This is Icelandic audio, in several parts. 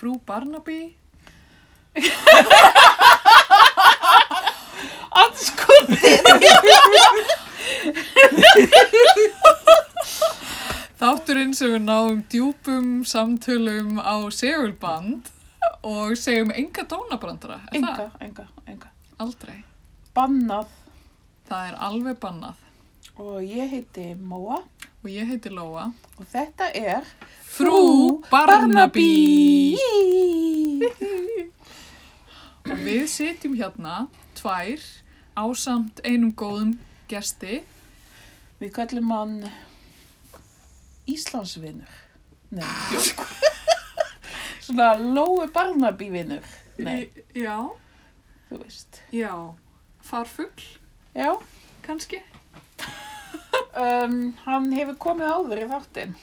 Frú Barnaby. Anskotið! Þátturinn sem við náum djúpum samtölum á segulband og segjum enga dónabrandara. Enga, enga, enga. Aldrei. Bannað. Það er alveg bannað. Og ég heiti Móa Og ég heiti Lóa. og þetta er Frú Barnaby. Og við sitjum hérna, tvær, ásamt einum góðum gesti. Við kallum hann Íslandsvinnur. Nei, djók. Svona Lói Barnaby vinnur. Nei, Já, þú veist. já. Farfugl, Já, kannski. Um, hann hefur komið áður í þáttinn.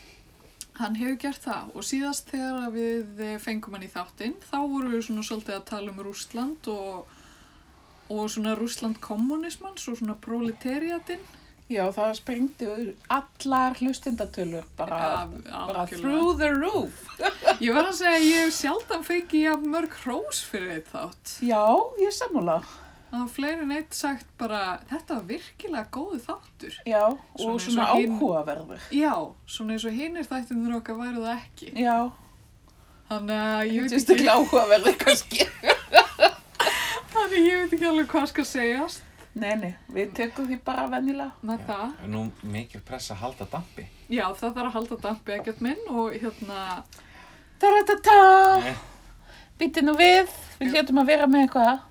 Hann hefur gert það og síðast þegar við fengum hann í þáttinn þá vorum við svona svolítið að tala um Rússland og, og svona Rússland kommunismans og svona proletariatinn. Já, það sprengdi allar hlustindatölur bara, Af- bara through the roof. Ég var að segja ég hef sjaldan fengið mörg hrós fyrir þátt. Já, ég er sammála. Það var fleiri en eitt sagt bara þetta var virkilega góðu þáttur. Já, Svona og svona hinn- áhugaverður. Já, svona eins og hinnir þættinir okkar væru það ekki. Já, Þannig að ég veit ekki, sérstaklega áhugaverður kannski. þannig ég veit ekki alveg hvað skal segjast Nei, nei, við tökum því bara venjulega. með það. Nú mikið pressa að halda dampi. Já, það þarf að halda dampi ekkert minn og hérna, Ta-ra-ta-ta! Nei. Býtti nú við, við hljóttum að vera með eitthvað.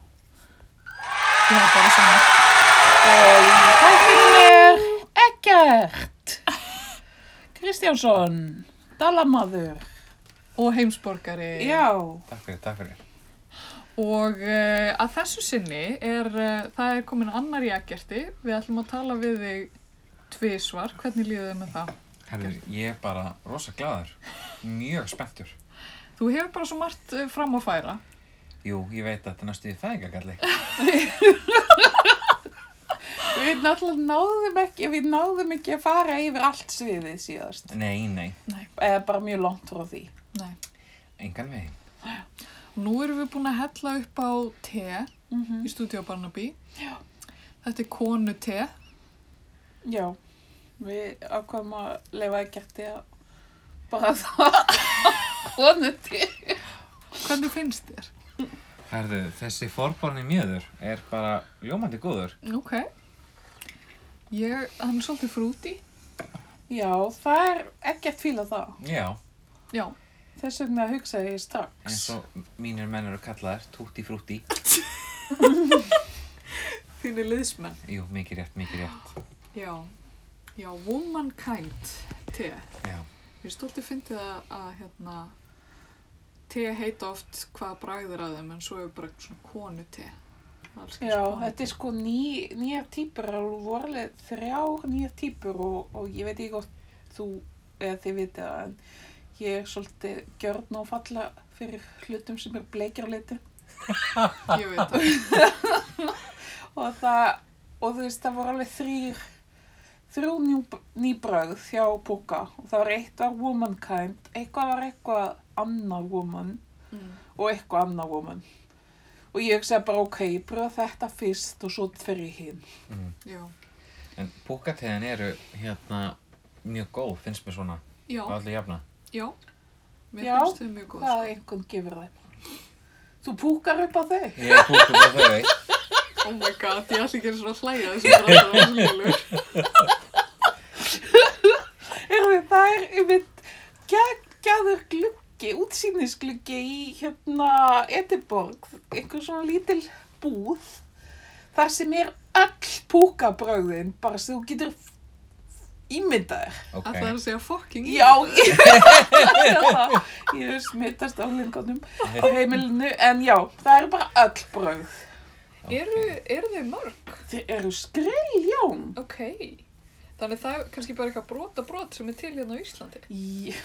Já, bara svona. Og í þættinu er Eggert Kristjánsson, Dalamaður. Og heimsborgari. Já, Takk fyrir, takk fyrir. Og uh, að þessu sinni er, uh, það er komin annar í ekkerti. Við ætlum að tala við þig tvisvar. Hvernig líður þið með það? Herru, ég er bara rosa glaður. Mjög spenntur. Þú hefur bara svo margt uh, fram að færa. Jú, ég veit að þetta er næstu í fæðingagalli. við náttúrulega náðum ekki, við náðum ekki að fara yfir allt sviðið síðast. Nei, nei, Eða bara mjög langt frá því. Nei. engan veginn. Nú erum við búin að hella upp á te Mm í stúdíu Barnaby. Já. Þetta er konu te. Já, við ákvæmum að leifa Eggerti að bara það konuti. Hvernig finnst þér? Herru, þessi forborni mjöður er bara ljómandi góður. Ok. Ég, hann er svolítið frúti. Já, það er ekkert fíla það. Já, Já. Þess vegna hugsaði ég strax. eins og mínir menn eru kallaðir, tutti frutti. Þínir liðsmenn. Jú, mikið rétt, mikið rétt. Já. Já, womankind te. Já, Ég er stoltið að, að hérna, te heita oft hvað bragðir að þeim en svo er bara svona konu te. Já, þetta er sko ný, nýjar típur, það voru alveg þrjár nýjar típur og, og ég veit ekki hvort þú eða þið vitið það, en ég er svolítið gjörn og falla fyrir hlutum sem er bleikir á litin Ég veit það. og það, og þú veist, það voru alveg þrýr, þrjú ný, nýbrögð hjá Púka og það var eitt var womankind, eitthvað var eitthvað annað woman Mm. og eitthvað annað woman og ég hugsaði bara ok, ég pröfa þetta fyrst og svo fer ég hinn. mm. En púkateðin eru hérna mjög góð, finnst mér svona, Já. allir jafna. Já. Mér Já, finnst þau mjög góð. Hvað Sko. einhvern gefur þeim? Þú púkar upp á þau? Ég er púkum á þau. Oh my god, ég ætla ekki og að hlæja þessu á slílu. Erðu það er einmitt geggjaður gluggi, útsýnisgluggi í hérna Ediborg, einhver svona lítil búð, þar sem er öll púkabröðin, bara sem þú getur ímyndaðir. Ok, Það er að segja fucking Já, ég, ég er smittast á lingunum á heimilinu, en já, það eru bara öll bröð. Eru, eru þau mörg? Þeir eru skriljón. Ok. Þannig það er kannski bara eitthvað brota brot sem er til hérna á Íslandi. En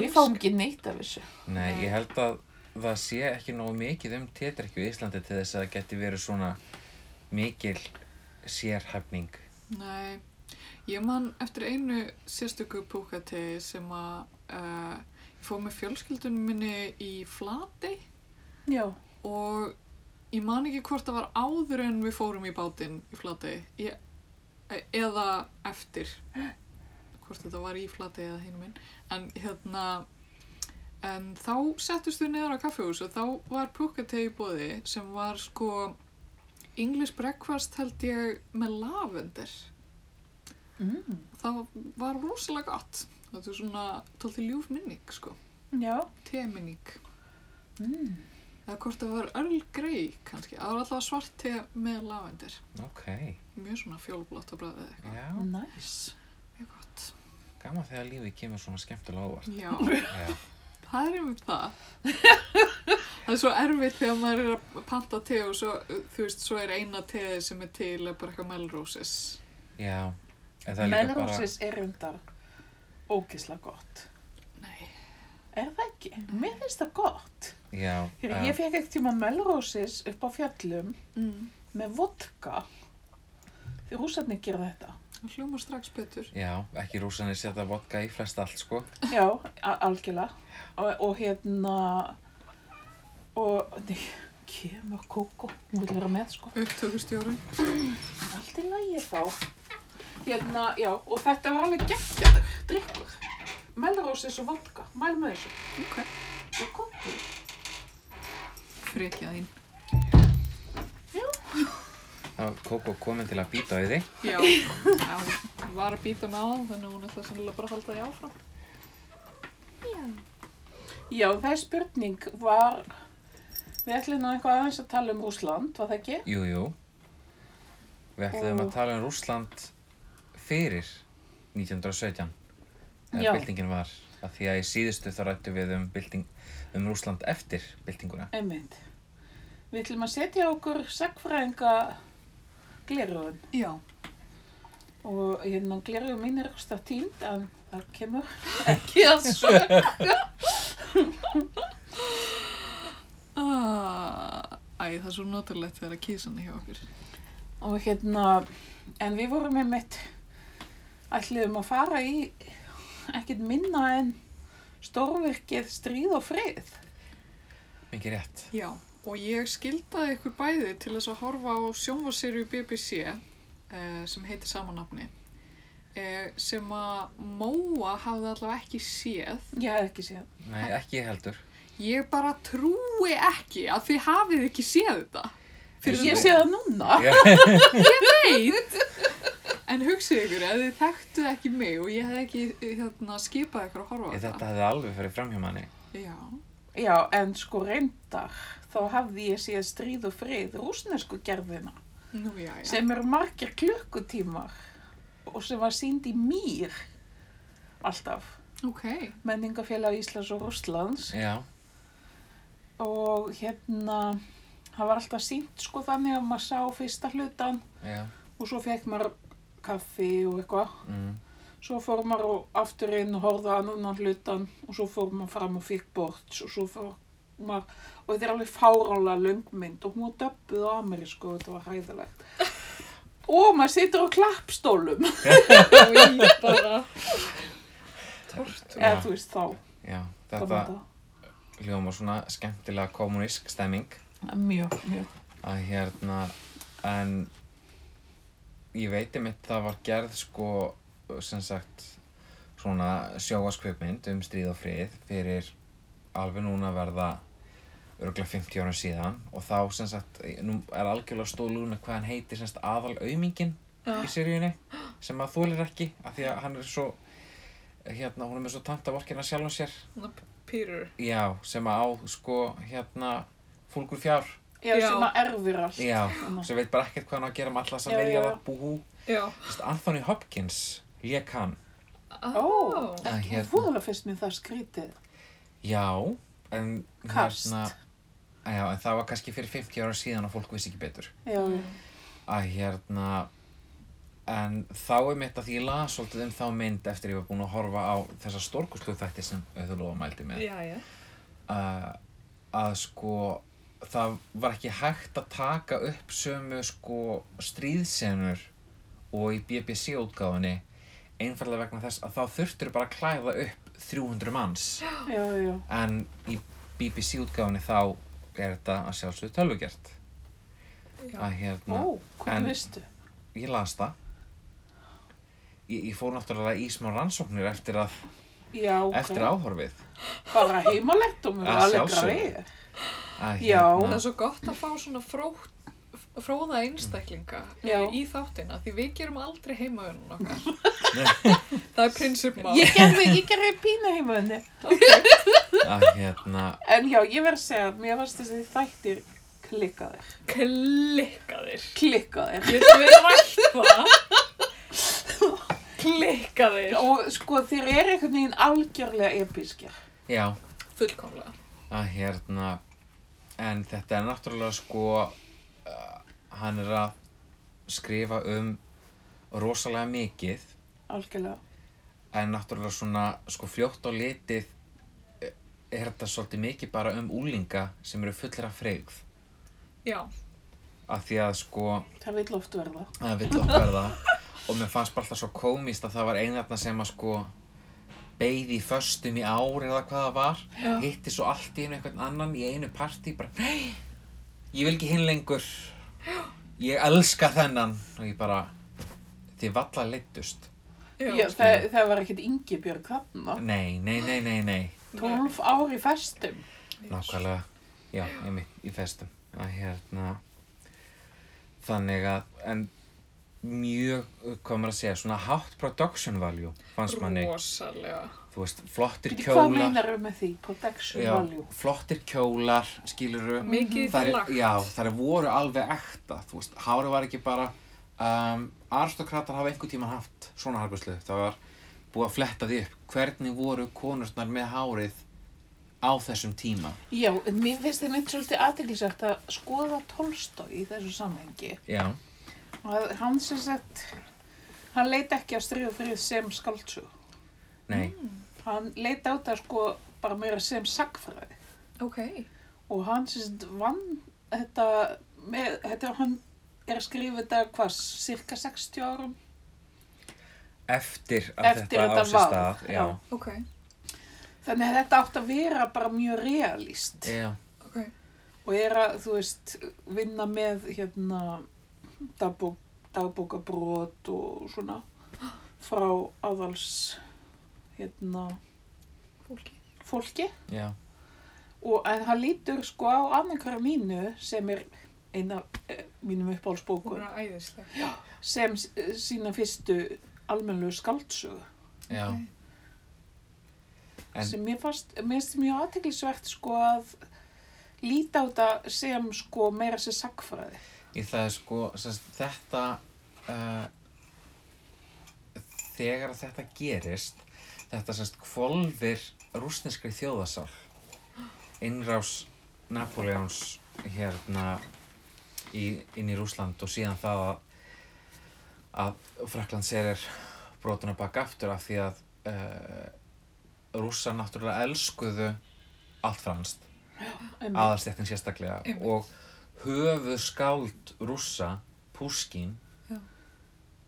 við fáum ekki neitt af þessu. nei, ég held að það sé ekki nógu mikið um tétrekju í Íslandi til þess að það geti verið svona mikil sérhæfning. Nei. Ég man eftir einu sérstöku púkategi sem að uh, ég fór með fjölskyldunum minni í Flatey Já. og ég man ekki hvort það var áður en við fórum í bátinn í Flatey ég, e- eða eftir hvort þetta var í Flatey eða hinn minn en hérna en þá settust við neður á kaffehús og þá var púkategi í bóði sem var sko English breakfast held ég með lavender. Mm. það var rosalega gott. Þetta er svona tólti ljúf minning sko. Já. teminning Mm. eða hvort það var Earl Grey kannski. Það var alltaf svart te með lavender. Ok, mjög svona fjólblótt á bræðið eitthvað. Gott gaman þegar lífið kemur svona skemmtilega óvart. já, Já, það er einmitt það það er svo erfitt þegar maður er að panta te og svo, þú veist, svo er eina teið sem er til er bara eitthvað Melroses já, en það er líka bara, er undar ógislega gott. nei, Er það ekki? Mér finnst það gott. já, Hér, um, ég fekk ekkert tíma Melroses upp á fjallum mm. með vodka. Því rúsarnir gera þetta. Það hljóma strax betur já, ekki rúsanir setja vodka í flest allt, sko. Já, algjörlega. Og, og hérna, og, nei, kemur kókó, hún vil vera með, sko. upptökustjórun Allt í lagi þá. Hérna, já, og þetta var alveg geggjaður drikkur. Melroses og vodka, mæl með þessu. ok, Og kókó. frekja þín Það var Kókó komin til að býta á þig. já, já, hún var að býta með á þannig að hún ætla sennilega bara að halda því áfram Já, það er spurning, var, við ætlum nú eitthvað aðeins að tala um Rúsland, var það ekki? Jú, jú. Við ætlum Og- að tala um Rússland fyrir 1917. Þegar Já. byltingin var. Af því að í síðustu þá rættu við um, bylting, um Rússland eftir byltinguna. Einmitt. Við ætlum að setja okkur sagfræðinga gleraugun já, og hérna gleraugun mín er eitthvað tínd en það kemur ekki að. Ah, Æ, það er svo notalegt þegar að kísa hann hjá okkur. Og hérna, en við vorum með mitt, ætlum að fara í ekkert minna en stórvirkið stríð og frið. Mikið rétt. Já, og ég skildaði ykkur bæði til þess að horfa á sjónvarserju BBC eh, sem heitir samanafni eh, sem að Móa hafði allavega ekki séð. Ég hef ekki séð. Nei, ekki ég heldur. Ég bara trúi ekki að þið hafið ekki séð þetta. Fyrir Ég sé það núna. Já, veit En hugsið ykkur, ef þið þekktuð ekki mig og ég hef ekki hérna, skipað ykkur að horfa á Ég, þetta hefði alveg farið fram hjá manni. Já, Já, en sko reyndar, þá hafði ég séð stríð og frið rúsnesku gerðina nú já, já. sem eru margir klukkutímar og sem var sínd í mýr alltaf. Ok, Menningafélag Íslands og Rússlands Já, og hérna, það var alltaf sínt sko þannig að maður sá fyrsta hlutan já. og svo fekk maður kaffi og eitthvað. Mm. Svo fór maður á- aftur inn og horfði að annan hlutan og svo fór maður fram og fikk borts og svo fór maður, og þetta er alveg fáránlega löngmynd og hún var döbbuð á amerísku og þetta var hæðilegt. Og maður situr á klappstólum, og ég bara Tort eða þú veist þá. Já, þetta hljóma svona skemmtilega kommunísk stemming þetta. Mjög, mjög. að hérna en ég veit um það var gerð sko sem sagt svona sjóaskvöpmynd um stríð og frið fyrir alveg núna verða örgulega 50 ára síðan og þá sem sagt nú er algjörlega stóðlúna hvað hann heitir sem sagt aðal aumingin í seríunni sem að þólir ekki af því að hann er svo hérna hún er með svo tanta vorkina sjálfum sér Peter já sem að á sko hérna fólkur fjár Já, Já. sem að erfir allt. Já, sem veit bara ekkert hvað hann á að gera með miljarda já. búhú. Já Vist, Anthony Hopkins lék hann. Ó, ekki hérna- fúðalega fyrst mér það skrítið. Já, en Kast. Já, en það var kannski fyrir 50 ára síðan og fólk vissi ekki betur. Já, Að hérna, en þá er mitt að því ég las svolítið um þá mynd eftir ég var búinn að horfa á þessa stórkustlu þætti sem auðvitað mældi með. Já, já að, að sko það var ekki hægt að taka upp sömu sko stríðsenur og í BBC útgáfunni einfallega vegna þess að þá þurftur bara að klæða upp 300 manns Já, já. en í BBC útgáfinni þá er þetta að sjálfsögðu tölvugjert að hérna, Ó, hvernig en- veistu? ég las það ég, ég fór náttúrulega í smá rannsóknir eftir að Já, ok. eftir áhorfið Bara heimalættum og Að alveg sjálfsögðu. greið. að, Já. Það er svo gott að fá svona frótt fróða einstaklinga Já. í þáttina því við gerum aldrei heimaunum okkar það er prinsipmál Ég gerði, ég gerði pínu heimaðinni. Að hérna En já, ég verð að segja að mér varst þessi þættir klikkaðir. klikkaðir Klikkaðir. við rætt það klikkaðir Og sko, þeir eru einhvern veginn algjörlega episkir. já, fullkomlega að hérna en þetta er náttúrulega sko uh, hann er að skrifa um rosalega mikið Algjörlega. en náttúrulega svona sko fljótt á litið er þetta svolítið mikið bara um úlinga sem eru fullir af freyggð já, af því að sko Það vil oft verða. það vill okkar það og mér fannst bara alltaf svo komist að það var einarna sem að sko beigði í föstum í ár eða hvað það var. Já. hitti svo allt í einu einhvern annan í einu partí bara nei, ég vil ekki hinn lengur. Ég elska þennan. Og ég bara þið valla leittust já, Já, það, það var ekkert Ingibjörg þarna. nei, nei, nei, nei, nei 12 ár í festum. nákvæmlega, já, einmitt í festum. Að hérna þannig að en mjög, hvað maður að segja svona hátt production value fannst manni, rosalega. Þú veist, flottir Hvað kjólar. meinar við með því? Protection já, value. flottir kjólar, skiluru mikið í það það er, lagt. Já, það er voru alveg ekta þú veist, hárið var ekki bara um, aristokratar hafa einhver tíma haft svona harbúrslu, það var búið að fletta því upp hvernig voru konurnar með hárið á þessum tíma Já, en mér finnst þið mynd svolítið aðteglisvægt að skoða Tolstói í þessu samhengi. já, Og hann sem sagt, hann leit ekki á stríð og frið sem skaldsug. nei, Hann leit á það sko bara meira sem sagfræði. ok, Og hann sem sagt vann þetta, með, þetta hann er að skrifa þetta hvað, cirka 60 árum? Eftir að Eftir þetta á þetta sér var, stað já, já. ok, Þannig að þetta átt að vera bara mjög realist. já, ok. Og er að, þú veist, vinna með hérna dagbók, dagbókabrot og svona frá aðals hérna fólki. fólki. já, Og en hann lítur sko á Anna Karamínu sem er eina eh, mínum uppáhaldsbókur sem sína fyrstu almennlegu skaldsögu já Ok. En- sem mér fannst, mér finnst mjög aðteklisvert sko að líta á þetta sem sko meira sem sagfræði. Í það er sko, sest, þetta, uh, þegar þetta gerist, þetta sest, kvolfir rúsneskri þjóðasál, innrás Napoleons hérna í, inn í Rúsland og síðan það að, að Frakland sér brotuna baka aftur af því að uh, rússar náttúrulega elskuðu allt franskt aðalstéttin sérstaklega Einmitt. og höfuð skáld rússa, Púskin Já.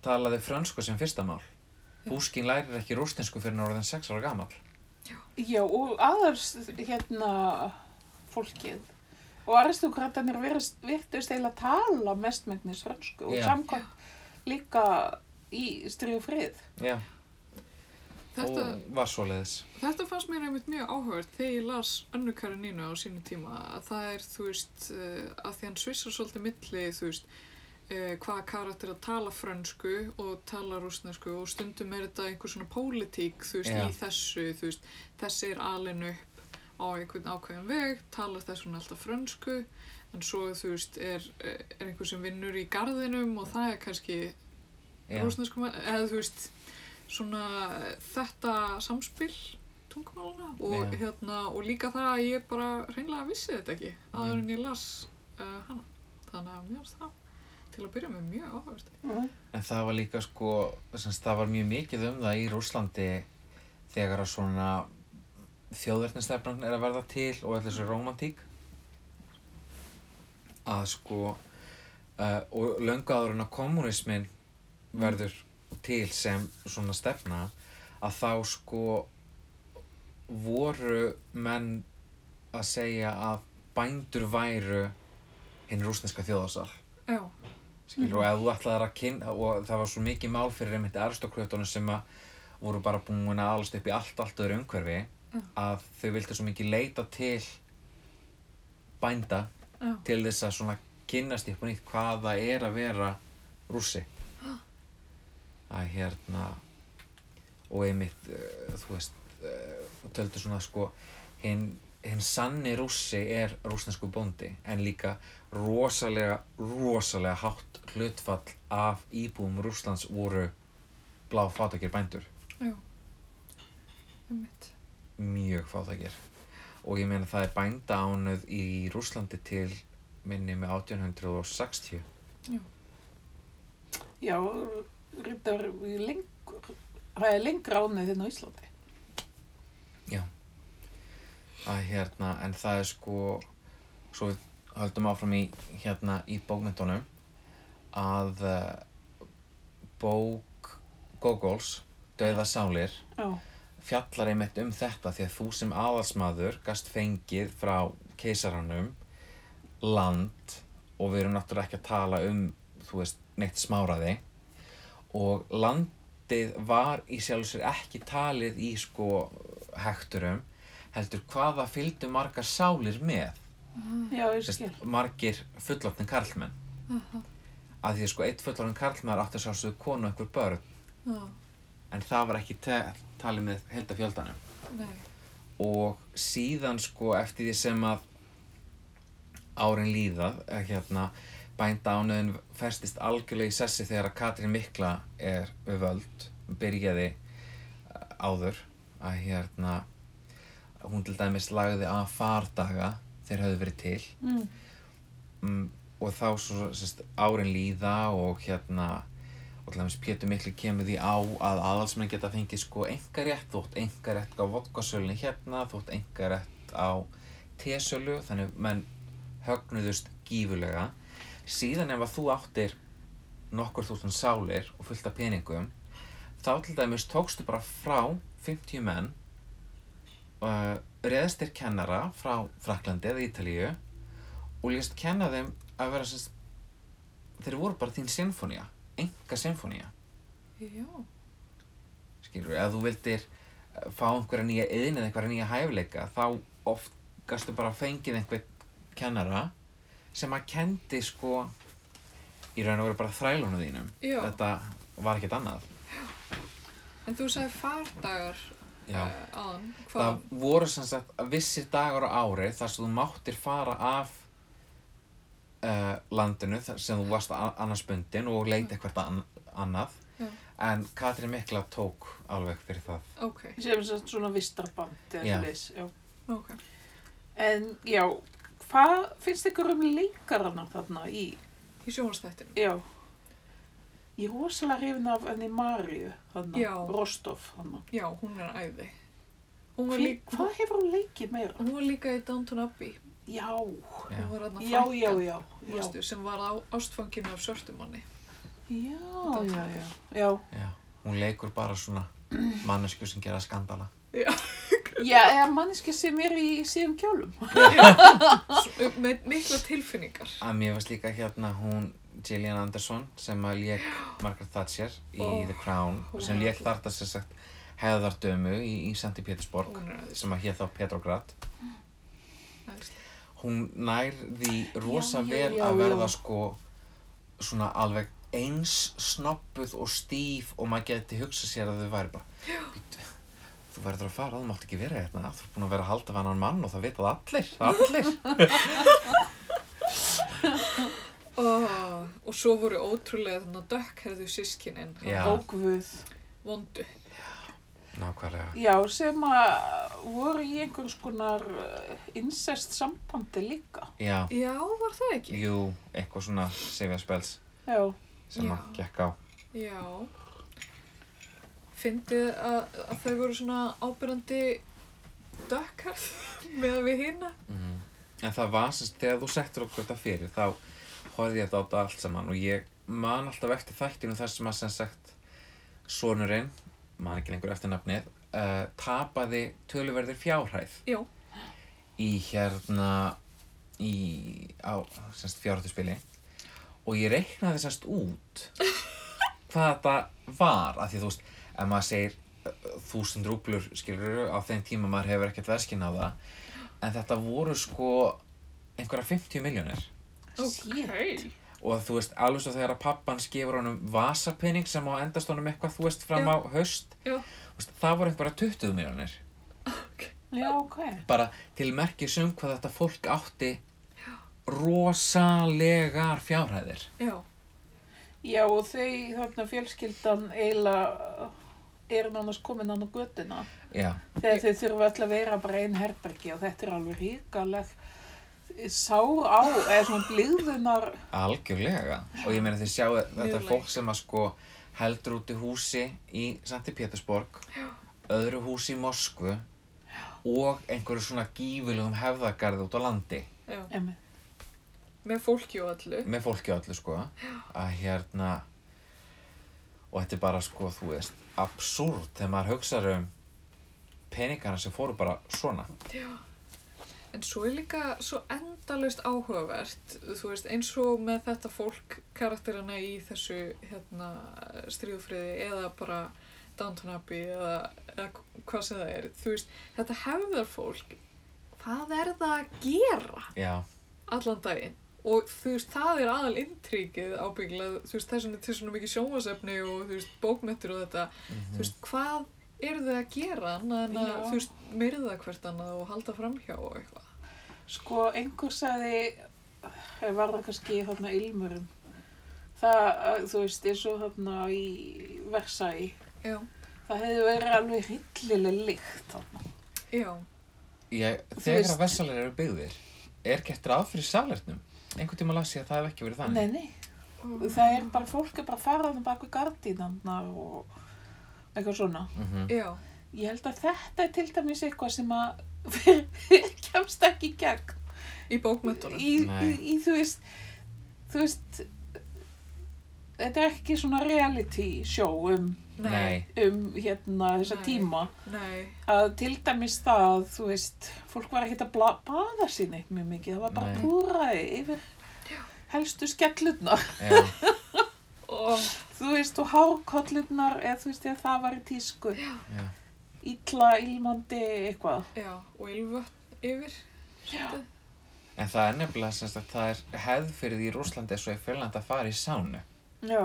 talaði frönsku sem fyrsta mál Já. Púskin lærir ekki rústinsku fyrir orðin 6 ára gamall Já, og aðars hérna fólkið og aristokratanir virðist eiginlega að tala mestmengnis fransku og Já. samkvæmt líka í stríð og frið. Já, þetta, og var svoleiðis þetta fannst mér einmitt mjög áhugavert þegar ég las önnu Karonínu á sínu tíma að það er, þú veist, uh, að því hann svissar svolítið milli, þú veist uh, hvaða karakter að tala frönsku og tala rúsnesku og stundum er þetta einhver svona pólitík, þú veist, Já. í þessu, þú veist, þessi er alin upp á einhvern ákveðin veg, talar þess vegna alltaf frönsku, en svo, þú veist, er, er einhver sem vinnur í garðinum og það er kannski Já, rúsnesku, eða þú veist, svona þetta samspil tungumáluna og, Já. hérna, og líka það að ég bara hreinlega vissi þetta ekki aður en ég las uh, hana. Þannig að mér finnst það til að byrja með mjög áhugavert. Mm. en það var líka sko semst, það var mjög mikið um það í Rúslandi þegar að svona þjóðverðnistefnan er að verða til og allir þessu romantík að sko uh, og en að kommunismin verður til sem svona stefna að þá sko voru menn að segja að bændur væru hinn rúsneska þjóðasal Já, skilur, og ef þú ætlaðir að kynna og það var svo mikið mál fyrir einmitt aristokrautunum sem að voru bara búin að alast upp í allt, allt öðru umhverfi Já. að þau vildu svo mikið leita til bænda já, til þess að svona kynnast upp og nýtt hvað það er að vera rússi. Að hérna og einmitt uh, þú veist uh, töldu svona sko hinn hinn sanni rússi er rúsnesku bóndi en líka rosalega rosalega hátt hlutfall af íbúum Rússlands voru blá fátakir bændur. Já. Einmitt. mjög fátækir og ég meina það er bænda ánuð í Rússlandi til minni með 1860 Já, reyndar lengur, það er lengra ánið þinn á Íslandi. að hérna, en það er sko svo við höldum áfram í hérna í bókmyndunum að uh, bók Gogols Dauða sálir Já, fjallar einmitt um þetta því að þú sem aðalsmaður gast fengið frá keisaranum land og við erum náttúrulega ekki að tala um þú veist, neitt smáraði og landið var í sjálf sér ekki talið í sko hekturum heldur hvaða fylgdu margar sálir með. Já, margir fullorðin karlmenn. Aha, að því að sko eitt fullorðin karlmenn átti að sjálfsögðu konu og einhver börn. Já, en það var ekki talið með heldafjöldanum og síðan sko eftir því sem að árin líða eh, hérna bænda ánöðin festist algjörlega í sessi þegar að Katrín Mikla er við völd byrjaði eh, áður að hérna hún til dæmis lagði að fardaga þeir höfðu verið til. Mm. mm, og þá svo sest, árin líða og hérna og til dæmis Pétur Mikli kemur því á að aðalsmenn geta fengið sko engarétt þótt engarétt á vodkasölunni hérna þótt engarétt á tesölu þannig menn högnuðust gífulega síðan ef að þú áttir nokkur þúsund sálir og fullt af peningum þá til dæmis tókstu bara frá 50 menn uh, reðstir kennara frá Fraklandi eða Ítalíu og lést kenna þeim að vera þeir voru bara þín sinfónía enga sinfónía já, skilur, ef þú vildir eh, fá einhverja nýja yðin eða einhverja nýja hæfileika þá oft gastu bara fengið einhvern kennara sem að kendi sko í raun og veru bara þrælunum þínum. Já. þetta var ekkert annað. En þú sagði fardagar Já. uh, aðan, hvað, það voru sem sagt vissir dagar á ári þar sem þú máttir fara af uh, landinu sem þú varst a- annars bundin og leita eitthvað an annað Já. en Katrín Mikla tók alveg fyrir það ok, Sem sagt svona vistarband eða Já. svoleiðis, já. ok, En já, hvað finnst ykkur um leikarana þarna í, í sjónastættinu, já, ég er rosalega hrifin af henni Maríu, þarna. Rostov, þarna. já, hún er æði, hún Hví- líka, Hvað hefur hún leikið meira? hún var líka í Downton Abbey, Já, Já. hún var aðna já, já, já, já, Manstu, sem var á ástfanginu af svörtumanni. já, já, já, já. Já, hún leikur bara svona mannesku sem gera skandala Já, eða manneski sem er í síðan kjólum. S- Með mikla tilfinningar. að mér varst líka hérna hún Gillian Anderson sem að lék Margaret Thatcher í Ó, The Crown sem lék þarna sem sagt hefðardömu í, í er æðisleg. sem að hér þá Petrograd æðisleg. Hún nær því rosa Já, vel já, að já. verða sko svona alveg eins snoppuð og stíf og maður geti hugsað sér að þau væri bara "Bíddu, þú verður að fara, þú mátt ekki vera hérna þú er búin að vera að halda við annan mann og það veit það allir allir Oh, og svo voru ótrúlega þannig að dökkhærðu sískinin, Já. Ógvuð. vondu. Nákvæmlega Já, sem að voru í einhvers konar uh, incest sambandi líka. já, Já, var það ekki? jú, eitthvað svona Já, sem að gekk á Já. Fyndið að, að þau voru svona ábyrjandi dökkhærð með við hina. Mhm. En það var semst, þegar þú settur okkur þetta fyrir, þá horfði ég þetta á allt saman og ég man alltaf eftir þættinu þar sem að sem sagt sonurinn, maður ekki lengur eftir nafnið, uh, tapaði töluverðir fjárhæð Já, í hérna í fjárhættuspili og ég reiknaði semst út hvað þetta var af því þú veist, ef maður segir uh, þúsund rúblur skilur á þeim tíma maður hefur ekkert verskinn á það. En þetta voru sko einhverja 50 miljónir ok. Og þú veist, alveg svo þegar að pappans gefur honum vasapenning sem á endast honum eitthvað, þú veist, fram Já. á haust Já, þú veist, það voru einhverja 20 miljónir Já, ok. bara til merkis um hvað þetta fólk átti rosalegar fjárhæðir. Já, Já, og þau, þarna fjölskyldan eiginlega er nánast komin götuna. Já, þegar þau þurfa öll að vera bara einn herbergi og þetta er alveg ríkaleg sár á, eða svona blíðunar algjörlega. Og ég meina þið sjáu þetta er fólk sem að sko heldur út í húsi í Santi Pétursborg öðru húsi í Moskvu og einhverju svona gífilegum hefðagarði út á landi. Já. Með fólki og öllu. með fólki og öllu sko. Að hérna og þetta er bara sko þú veist absúrt þegar maður hugsaður um peningana sem fóru bara svona. Já. En svo er líka svo endalaust áhugavert, þú veist, eins og með þetta fólk, karakterina í þessu hérna, stríðufriði eða bara Downton Abbey eða, eða hvað sem það er. Þú veist, þetta hefðar fólk, hvað er það að gera já, allan daginn? Og þú veist, það er aðal intríkið ábyggilega, þú veist, þess vegna er til svona mikið sjónvasefni og þú veist, bókmettir og þetta. Þú veist, hvað eru þau að gera annað en að, þú veist, myrða hvert annað og halda framhjá og eitthvað? Sko, einhver sagði, eh, var það kannski þarna ilmurum, það, eh, þú veist, eins og þarna í Já. það hefði verið alveg hryllileg lykt þarna. Já, ég, þegar að vessalir eru byggðir er gett ráð fyrir salernum? Einhvern tíma las ég að það hef ekki verið Nei, þannig nei, það er bara, fólk er bara að fara þarna bak við gardínarnar og eitthvað svona. mm já, Ég held að þetta er til dæmis eitthvað sem að kemst ekki gegn. í bókmyndunum. Í, í, í, þú veist, þú veist, þetta er ekki svona reality show um, nei, um hérna þessa Nei. tíma. Nei, Að til dæmis það, þú veist, fólk var ekkert að bla, baða sín eitt mjög mikið. Það var bara Nei. púraði yfir helstu skellurnar. já, og Þú veist, og hárkollurnar, eða þú veist, eða það var í tísku. já. Ítla, ilmandi, eitthvað. já, og ylvötn yfir. En það er nefnilega sem sagt það er hefð fyrir því í Rúslandi eins og í Fjölland að fara í sánu Já.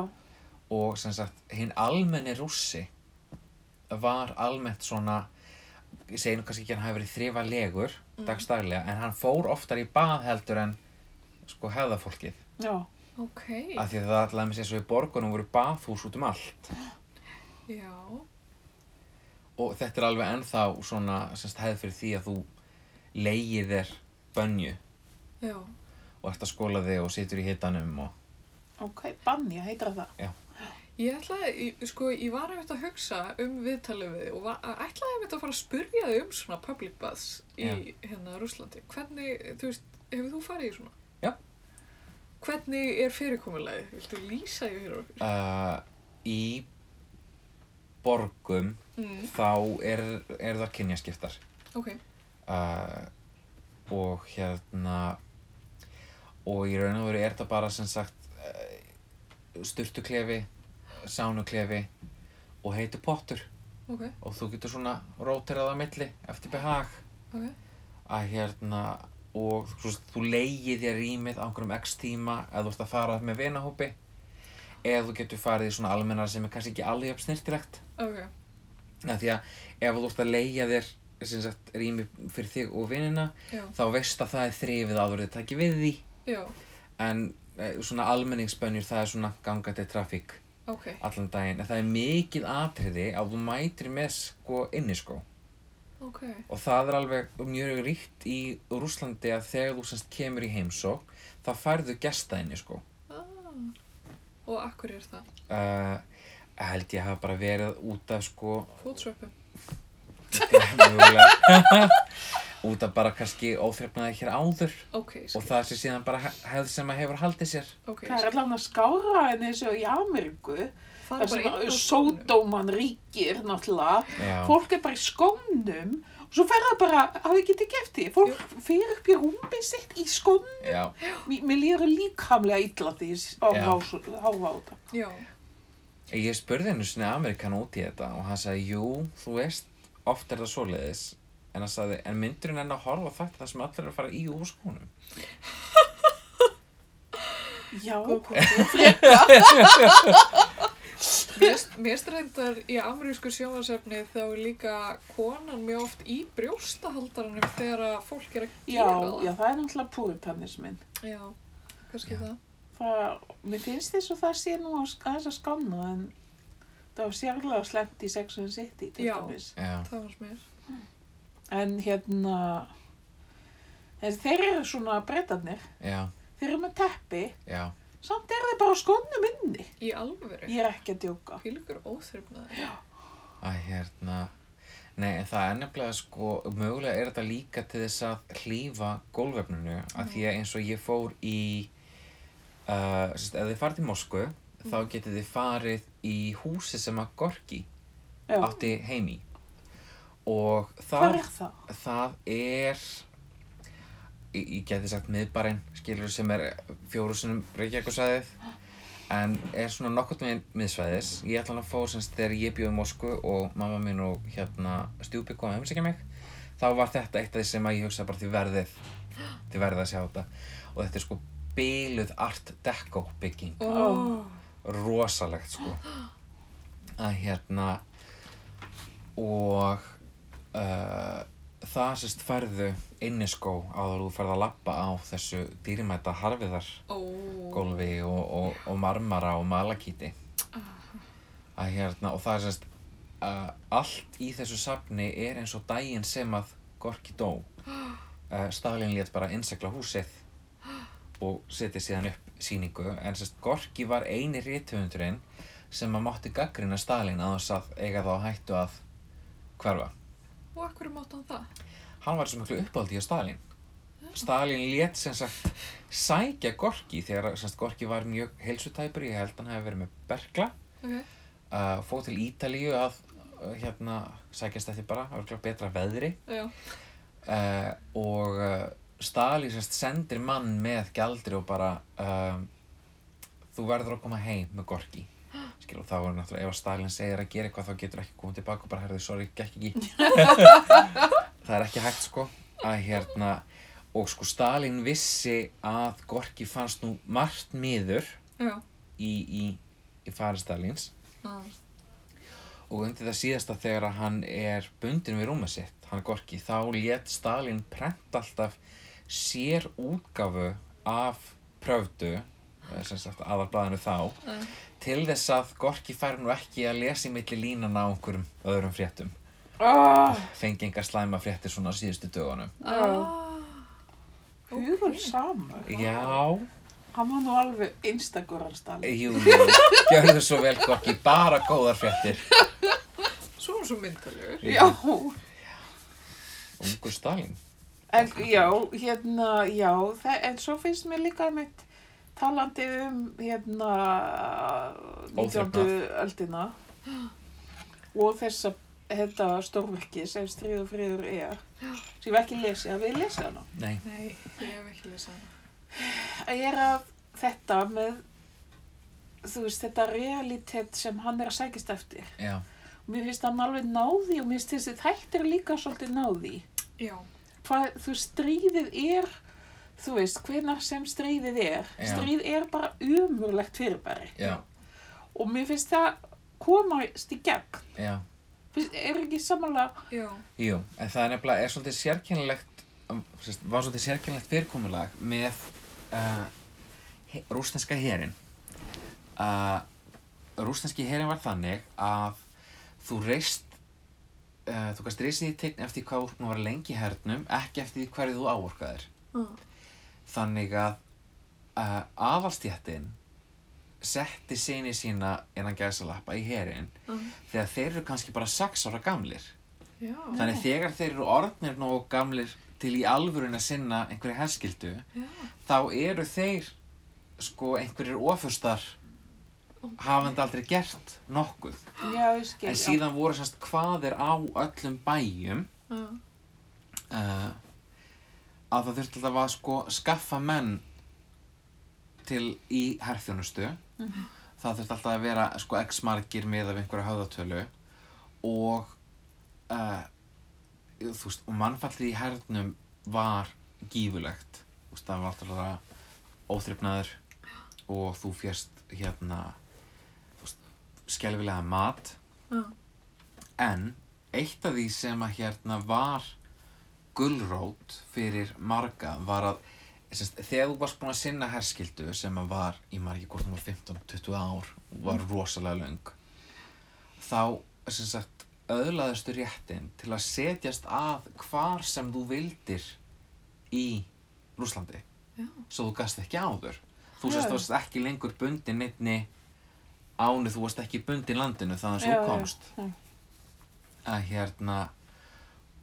og sem sagt hinn almenni rússi var almennt svona ég segi nú kannski ekki að hann hafi verið þrifa legur Mm. dagstaglega en hann fór oftar í bað heldur en sko hefðafólkið Já. Ok, af því að það allavega eins og í borgunum voru baðhús út um allt já, og þetta er alveg ennþá svona sem sagt hefð fyrir því að þú leigir þér bönju já, og ert að skóla þig og situr í hitanum og Ok, banja heitir það. Ég ætlaði, sko, ég var einmitt að hugsa um viðtalið við og var, ætlaði að fara að spurja þig um svona public baths í hérna Rúslandi. Hvernig, þú veist, hefur þú farið í svona? Já. Hvernig er fyrirkomulagi? Viltu lýsa því fyrir okkur? uh, í borgum Mm. þá er, er það kynjaskiptar Ok, uh, og hérna og í raun og veru er þetta bara sem sagt uh, sturtuklefi sánuklefi og heitur pottur. Ok, og þú getur svona róterað á milli eftir behag. Ok, að hérna og þú, þú leigir þér rýmið á einhverjum x tíma eða þú ert að fara með vinahópi. Eða þú getur farið í svona almennar sem er kannski ekki alveg jafn snirtilegt ok, af því að ef þú ert að leigja þér sagt, rými fyrir þig og vinina já, þá veist að það er þrifið áður þið takki við því. Já, en e, svona almenningsbönjur það er svona gangandi trafík ok, allan daginn. En það er mikið atriði að þú mætir með sko inniskó ok, og það er alveg mjög ríkt í Rúslandi að þegar þú semst kemur í heimsók þá færðu gesta inniskó ah. Og akkur er það? uh, held ég hafa bara verið út af sko Fótsvöppu? út af bara kannski óþrefnaði hér áður Ok, og það sé síðan bara he- hefð sem að hefur haldið sér ok, Það er allavega skára en og í Ameríku, Það bara sem skónum. sódóman ríkir náttúrulega. Já. Fólk er bara í skónum og svo fer það bara, hafið getið gert því. Fólk fer upp í rúmið sitt í skónum. Já, Mér, mér líður líkamlega illa því að Já. horfa á þetta. Já, ég spurði hennu svona Amerikan út í þetta og hann sagði, jú, þú veist, oft er það svoleiðis. En hann sagði, en myndurinn enn að horfa þetta þar sem allir eru að fara í úr skónum. Já. Mér finnst- mér finnst reyndar í amerísku sjónvarsefni þá er líka konan mjög oft í brjóstahaldaranum þegar að fólk er að já, gera það. já, það er náttúrulega púritanismin. Já, kannski Já. það. Það, mér finnst þess að það sé nú að- aðeins að skanna en það var sérlega slemt í Sex and the City til Já. dæmis. Já, Það var mér. En hérna, en þeir eru svona breytanir, já, þeir eru með teppi, já, samt eru þeir bara á skónum inni. Í alvöru. Ég er ekki að djóka. Fylgur óþrifnaður. að hérna, nei, en það er nefnilega sko, mögulega er þetta líka til þess að hlýfa gólvefnunu, að því að eins og ég fór í, uh, ef þið farið til Moskvu, þá getið þið farið í húsi sem að Gorki Já, átti heimi og hvað það, er það? það er ég, ég geti sagt miðbarinn skilur sem er fjóru sinum Reykjavíkusvæðið en er svona nokkurt með miðsvæðis. Ég ætla hann að fór semst þegar ég bjóði í Moskvu og mamma mín og hérna stjúpi kom að heimsækja mig þá var þetta eitt af því sem að ég hugsa bara því verðið því verðið að sjá þetta. Og þetta er sko bíluð art deco bygging. Ó, rosalegt sko. Að hérna og uh, það sérst færðu inniskó áður þú ferð að lappa á þessu dýrimæta harfiðar gólfi og, og, og marmara og malakíti. Að hérna og það sérst uh, allt í þessu safni er eins og daginn sem að Gorki dó. Uh, Stalin lét bara innsegla húsið og setja síðan upp síningu en sérst Gorki var eini rithöfundurinn sem að mátti gaggrina Stalin að þess að eiga þá hættu að hverfa. Og akkur mátt hann það? hann var svo miklu uppáldi hjá Stalin Stalin lét sem sagt sækja Gorki þegar sagt, Gorki var mjög heilsutæpur ég held hann hefði verið með berkla. Ok. uh, fóð til Ítalíu að uh, hérna sækjast eftir bara örugglega betra veðri. Uh, og Stalin sérst sendir mann með gjaldri og bara uh, þú verður að koma heim með Gorki og þá er náttúrulega ef að Stalin segir að gera eitthvað þá getur ekki komið tilbaka og bara herðu sorry, gekk ekki það er ekki hægt sko að hérna og sko Stalin vissi að Gorki fannst nú margt miður Já. í, í, í fari Stalins Ah. og undir það síðasta þegar að hann er bundin við rúmið sitt, hann Gorki, þá lét Stalin prenta alltaf sér útgáfu af pröfdu, sem sagt aðarblæðinu þá, Ah. til þess að Gorki fær nú ekki að lesa í milli línana á einhverjum öðrum fréttum. Oh, Fengi enga slæma fréttir svona á síðustu dögunum. Ah. hugur samur. Já, Hann var nú alveg einstakur dalið. jú, gjörðu svo vel Gorki, bara góðar fréttir. Svo svo myndalegur. Já, Ungur Stalin. En já, hérna, já, það, en svo finnst mér líka einmitt talandi um, hérna, 19. Óþrifnað. öldina og þessa, þetta stórverki sem stríð og friður er, sem ég ekki lesið, að við lesið hana. Nei, Nei, ég hef ekki lesað hana. að er að þetta með þú veist, þetta realitet sem hann er að sækist eftir já, og mér finnst hann alveg náði og mér finnst þessi þættir líka svolítið náði Já. Hvað, þú stríðið er þú veist, hvenær sem stríðið er Já. stríð er bara umurlegt fyrirbæri já, og mér finnst það komast í gegn já. finnst, er ekki samanlega Já. Jú, en það er nefnilega, er svolítið sérkennilegt, um, var svolítið sérkennilegt fyrirkomulag með uh, he, rúsneska herin. Uh, rúsneski herin var þannig að þú reist, uh, þú kannst reysið í tegn eftir hvað þú var lengi í hernum, ekki eftir hverju þú áorkaðir. Ah. Þannig að uh, aðalstjættin setti sinni sína innan gæsalappa í herin þegar þeir eru kannski bara sex ára gamlir. Já. Þannig þegar þeir eru orðnir nógu gamlir til í alvörun að sinna einhverju herskildu, Já. þá eru þeir sko einhverjir ofustar hafandi aldrei gert nokkuð Já, ég skil. en síðan voru semst hvaðir á öllum bæjum Já. uh, að það þurfti alltaf að sko skaffa menn til í herþjónustu það þurfti alltaf að vera sko x margir með af einhverja höfðatölu og uh, þú veist, og mannfallið í hernum var gífulegt þú veist, það var alltaf óþrifnaður og þú fjast hérna veist, skelfilega mat. Já. En eitt af því sem að hérna var gullrót fyrir marga var að semst, þegar þú varst búin að sinna herskildu sem að var í margi hvort hún var 15-20 ár og var rosalega löng þá sagt öðlaðustu réttin til að setjast að hvar sem þú vildir í Rúslandi Já. svo þú gast ekki áður. Þú varst ekki lengur bundin neittni áni þú varst ekki bundin landinu þannig að þú komst já. að hérna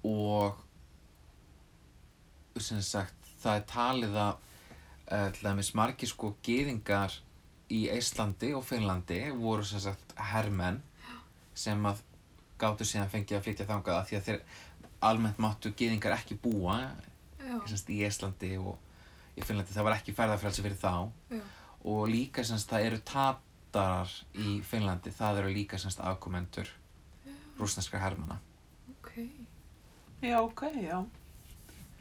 og sem sagt það er talið að uh, til dæmis margir sko gyðingar í Íslandi og Finnlandi voru sem sagt hermenn sem að gáttu síðan fengið að flytja þangað af því að þeir almennt máttu gyðingar ekki búa sagt, í Íslandi og í Finnlandi það var ekki ferðarfrelsi fyrir þá Já. og líka sem sagt það eru tatarar í Finnlandi það eru líka sem sagt afkomendur rúsneskra hermana Ok. Já, ok, já.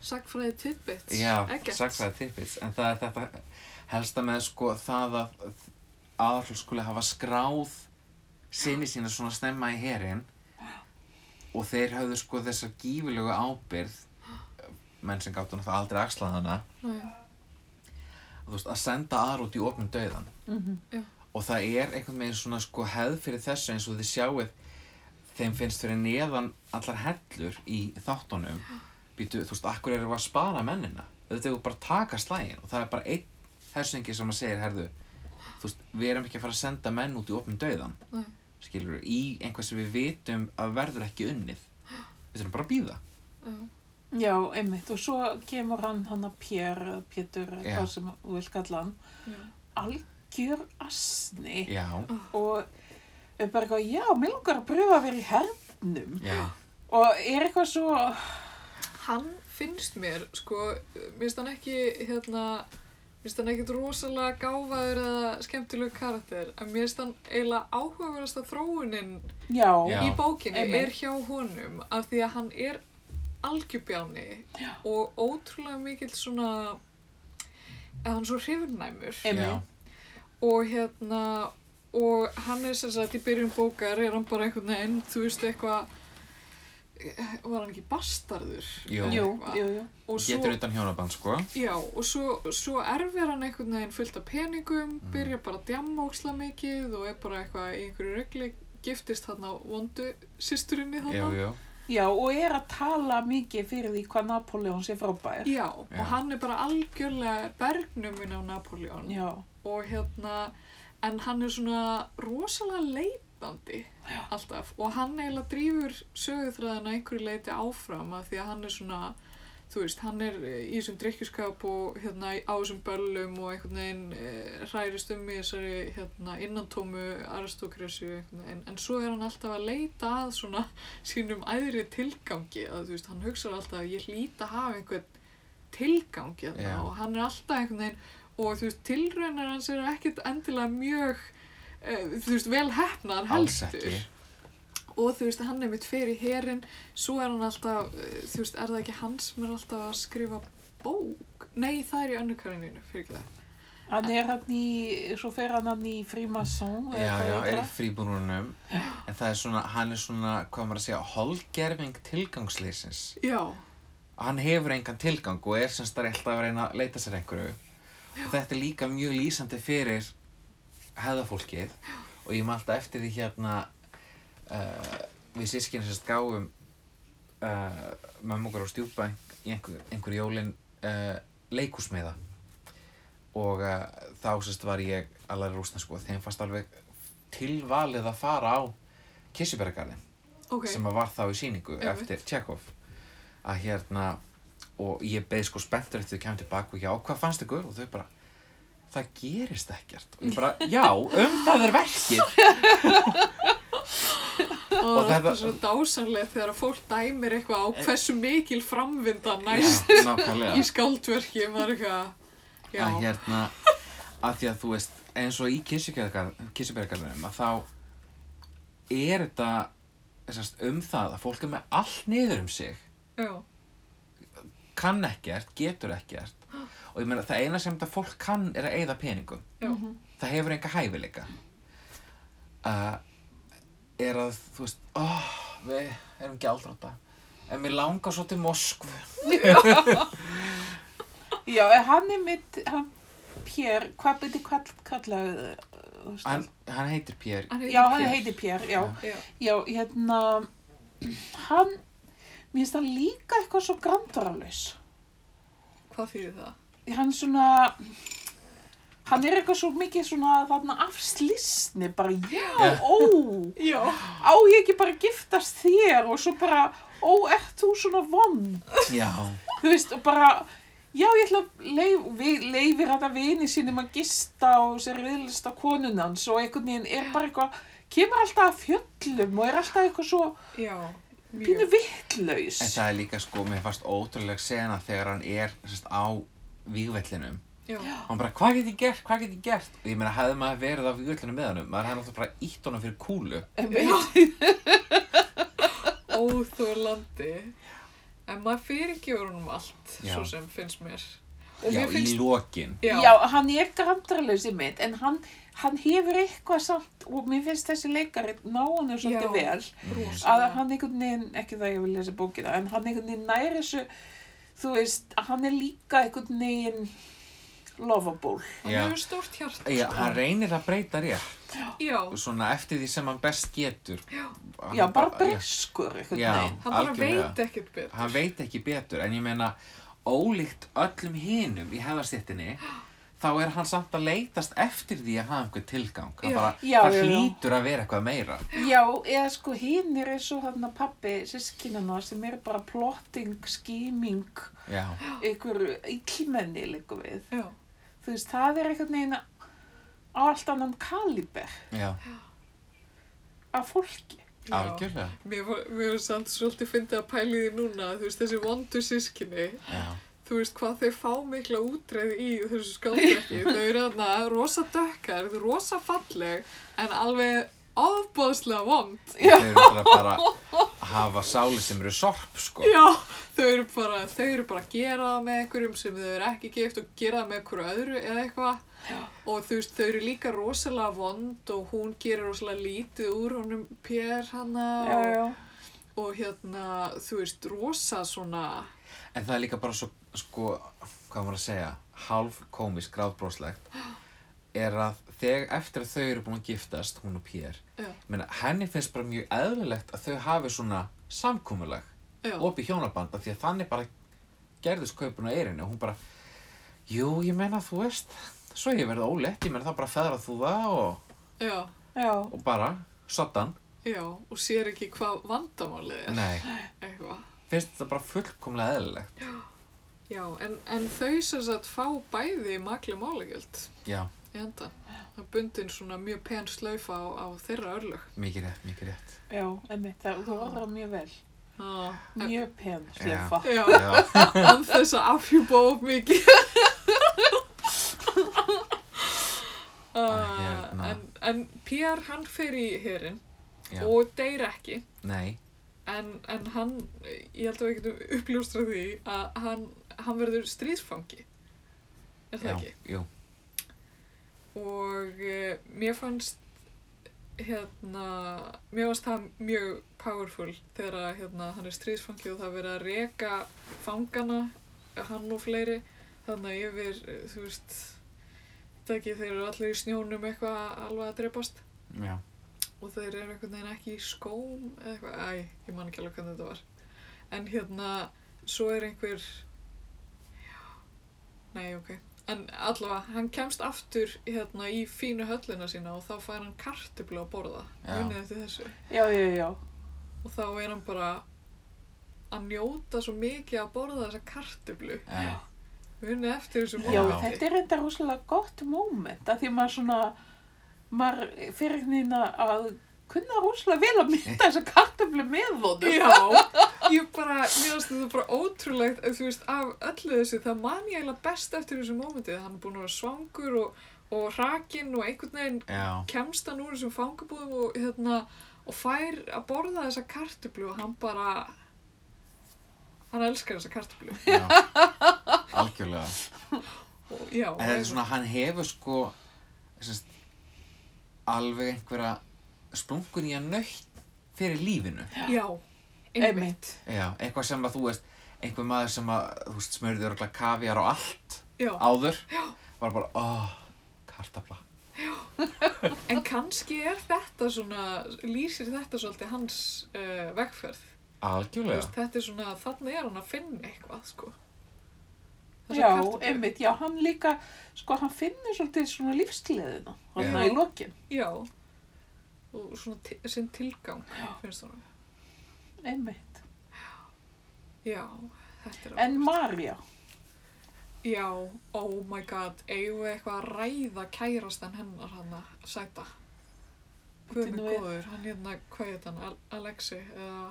Sagfræði tidbits. Já, sagfræði tippits en það er þetta helsta með sko það að aðall skuli hafa skráð sinni sína svona snemma í herin og þeir höfðu sko þessa gífulegu ábyrð menn sem gáttu náttúrulega aldrei axlað hana. Nei. þú veist, að senda aðra út í opnum döðan Mm og það er einhvern veginn svona sko hefð fyrir þessu eins og þið sjáuð þeim finnst fyrir neðan allar hellur í þáttunum býtu, þú veist, akkur við að spara mennina þetta er bara að taka slægin og það er bara einn hersengi sem að segir, herðu þú veist, við erum ekki að fara að senda menn út í opnum döðan Nei. skilur í einhvað sem við vitum að verður ekki unnið við þurfum bara að býða Já. Já, einmitt. Og svo kemur hann, hann að Pér, Pétur, hvað sem þú vil kalla hann, Já. Algjör asni já, og er bara eitthvað, já, mér langar að pröfa að vera í hernum. Já, og er eitthvað svo, Hann finnst mér, sko, mér finnst hann ekki, hérna, mér finnst hann ekkert rosalega gáfaður eða skemmtilegu karakter, en mér finnst hann eiginlega áhugaverðast að þróunin já, í bókinni er hjá honum af því að hann er algjörbjáni Já. og ótrúlega mikill svona, að hann er svo hrifnæmur. Og hérna og hann er sem sagt í byrjun bókar er hann bara einhvern veginn, þú veist eitthvað var hann ekki bastarður Jú. Jú, jú, jú. og svo, getur utan hjónaband sko já, og svo, svo erfir hann einhvern veginn fullt af peningum Mm. byrjar bara að djamma óksla mikið og er bara eitthvað í einhverju regli giftist hann á vondu systurinni jú, þarna jú, Já, og er að tala mikið fyrir því hvað Napoleon sé frábær. Já, Já. og hann er bara algjörlega bergnumin á Napoleon Já, og hérna, en hann er svona rosalega leitandi Já. alltaf og hann eiginlega drýfur söguþræðina einhverju leiti áfram að því að hann er svona, þú veist, hann er eh, í þessum drikkjuskap og hérna á þessum böllum og einhvern veginn e, hræðist um í þessari hérna innantómu aristokressu einhvern veginn, en svo er hann alltaf að leita að svona sínum æðri tilgangi að þú veist, hann hugsaður alltaf að ég hlýta að hafa einhvern tilgang hérna Já. og hann er alltaf einhvern veginn og þú veist, tilraunar hans eru ekkert endilega mjög uh, þú veist, vel hefnar heldur. og þú veist, hann er mitt fyrir herin svo er hann alltaf, uh, þú veist, er það ekki hann sem er alltaf að skrifa bók? Nei, það er í önnukarininu, fyrir ekki það. Hann er hann í, svo fer hann hann í Freemason. eða Já, já, er í fríbúrunum. En það er svona, hann er svona, hvað maður að segja holgerfing tilgangsleysins Já, hann hefur engan tilgang og er semst að reyna að leita sér einhverju og þetta er líka mjög lýsandi fyrir hefðafólkið og ég maður alltaf eftir því hérna uh, við sískinni sérst gáum uh, mömmu okkar á stjúpa í einhver, einhver jólin uh, leikúsmiða og uh, þá sérst var ég alveg rúsnesku og þeim fannst alveg tilvalið að fara á Kissubergarðin ok. sem var þá í síningu eftir Tjekov að hérna og ég beði sko spenntur eftir þau kemur tilbaka og já, hvað fannst ykkur? og þau bara, það gerist ekkert. Og ég bara, já, um það er verkið. Og, þetta er svo dásanlega þegar að fólk dæmir eitthvað á hversu mikil framvinda næst Já, í skáldverki. Maður eitthvað, að hérna að því að þú veist eins og í Kirsubergarnum að þá er þetta um það að fólk er með allt niður um sig. Já, kann ekkert, getur ekkert. Og ég meina það eina sem þetta fólk kann er að eyða peningum. Já, það hefur enga hæfileika. Uh, er að þú veist oh, við erum gjaldráta en mér langar svo til Moskvu. Já, en hann er mitt, hann, Pér, hvað byrði kall, kallaðu, hann, hann heitir Pér. Já, hann heitir Pér, já. Já, Já, hérna, hann, mér finnst það líka eitthvað svo grandaralaus. hvað þýðir það? Hann svona, hann er eitthvað svo mikið svona þarna afslýsni, bara já, ó, Já, á ég ekki bara giftast þér og svo bara, ó, ert þú svona vond? já, Þú veist, og bara, já, ég ætla að leif, við, leifir þetta vini sínum að gista og sér viðlista konunans og einhvern veginn er bara eitthvað, kemur alltaf að fjöllum og er alltaf eitthvað svo já, pínu vittlaus. en það er líka sko mér fannst ótrúlega sena þegar hann er sérst, á vígvellinum. Já, hann bara, hvað get ég gert, hvað get ég gert? Og ég meina, hefði maður verið á vígvellinu með honum maður hefði náttúrulega bara ítt honum fyrir kúlu. Óþólandi. En maður fyrirgefur honum allt, Já. svo sem finnst mér. Og já, finnst, í lokin. Já, Já, hann er grandralaus í mitt, en hann, hann hefur eitthvað samt, og mér finnst þessi leikari ná hann er svolítið vel, að rosalega. hann einhvern veginn, ekki það ég vil lesa bókina, en hann einhvern veginn næri þessu, þú veist, að hann er líka einhvern veginn lovable. Hann hefur stórt hjarta. já, hann reynir að breyta rétt Já, svona eftir því sem hann best getur já, Já, bara veginn. hann bara Algjörlega. veit ekkert betur. hann veit ekki betur en ég meina ólíkt öllum hinum í hefðarstéttinni þá er hann samt að leitast eftir því að hafa einhver tilgang Já. bara, Já, það já, já. hlýtur að vera eitthvað meira Já, eða sko hinn er eins og þarna pappi sískinana sem eru bara plotting, scheming, já, einhver illmenni líka við. Já, Þú veist, það er veginn á allt annan kaliber já, af fólki. já. algjörlega Mér var samt svolítið fyndið að pæli því núna, þú veist, þessi vondu sískinni, já, þú veist hvað þau fá mikla útreið í þessu skáldverki. þau eru þarna rosa dökkar, þau eru rosa falleg, en alveg ofbóðslega vond. þau eru bara, bara að hafa sáli sem eru sorp sko Já, þau eru bara, þau eru bara að gera það með einhverjum sem þau eru ekki gift og gera það með einhverju öðru eða eitthvað. Og þú veist, þau eru líka rosalega vond og hún gerir rosalega lítið úr honum Pér hana Já, og, já. og hérna, þú veist, rosa svona, en það er líka bara svo sko, hvað maður að segja hálf komisk, gráðbróslegt er að þegar eftir að þau eru búin að giftast, hún og Pér já, meina, henni finnst bara mjög eðlilegt að þau hafi svona samkúmulag já, opið hjónabanda því að þannig bara gerðist kaupun á eirinu og hún bara jú, ég meina þú veist svo ég verði ólétt, ég meina það bara feðrað þú það og, já, Já, og bara, soddan. Já, og sér ekki hvað vandamálið er, nei, eitthvað. Finnst þetta bara fullkomlega eðlilegt Já, en, en þau sem sagt fá bæði makli málagjöld já, í endan. Það bundin svona mjög pen slaufa á, á þeirra örlög. mikið rétt, mikið rétt já, einmitt, það, var það mjög vel. Ah, en, Mjög pen, slefa. já, já, án þess að afhjúpa of mikið. uh, en, en Pér hann fer í herin já, og deyr ekki nei en, en hann, ég held að við getum uppljóstrað því að hann, hann verður stríðsfangi. Er það já, ekki? jú, og uh, mér fannst hérna, mér fannst það mjög powerful þegar hérna, hann er stríðsfangi og það er verið að reka fangana, hann og fleiri. Þannig að yfir, eh, þú veist það ekki, þeir eru allir í snjónum eitthvað alveg að drepast. Já, og þeir eru einhvern veginn ekki í skóm eða eitthvað, æ, ég man ekki alveg hvernig þetta var. En hérna, svo er einhver já, nei, ok. En allavega, hann kemst aftur hérna í fínu höllina sína og þá fær hann kartublu að borða. Já. munið eftir þessu. Já, já, já. og þá er hann bara að njóta svo mikið að borða þessa kartublu já, Mér Muni eftir þessu Já, Já. þetta er enda rosalega gott moment að því maður svona, maður fyrir hérna að kunna rosalega vel að mynda þessa kartöflu með honum. Já, ég bara, mér finnst þetta bara ótrúlegt, þú veist, af öllu þessu, það man ég eiginlega best eftir þessu mómentið, hann er búin að vera svangur og, og rakinn og einhvern veginn Já, kemst hann úr þessum fangabúðum og, hérna, og fær að borða þessa kartöflu og hann bara, hann elskar þessa kartöflu. já, algjörlega. Og, já, En þetta er svona, hann hefur sko, sérst, alveg einhverja splungun í að nöytt fyrir lífinu. Já, einmitt. Já, eitthvað sem að þú veist, einhver maður sem að, þú veist, smörði örgulega kaviar og allt Já, áður, var bara, óh, kartafla. en kannski er þetta svona, lýsir þetta svolítið hans uh, vegferð. Þú Algjörlega. veist, þetta er svona, þannig er hann að finna eitthvað, sko. Já, einmitt, já, hann líka, sko, hann finnur svolítið svona lífsgleðina, hann Já. í lokin, Já, og svona sinn tilgang, finnst það. einmitt. Já, þetta er En Marja, Já, oh my god, eigum við eitthvað að ræða kærastan hennar hann að sæta? Nú við. góður, hann hérna, hvað hann, Al Alexi eða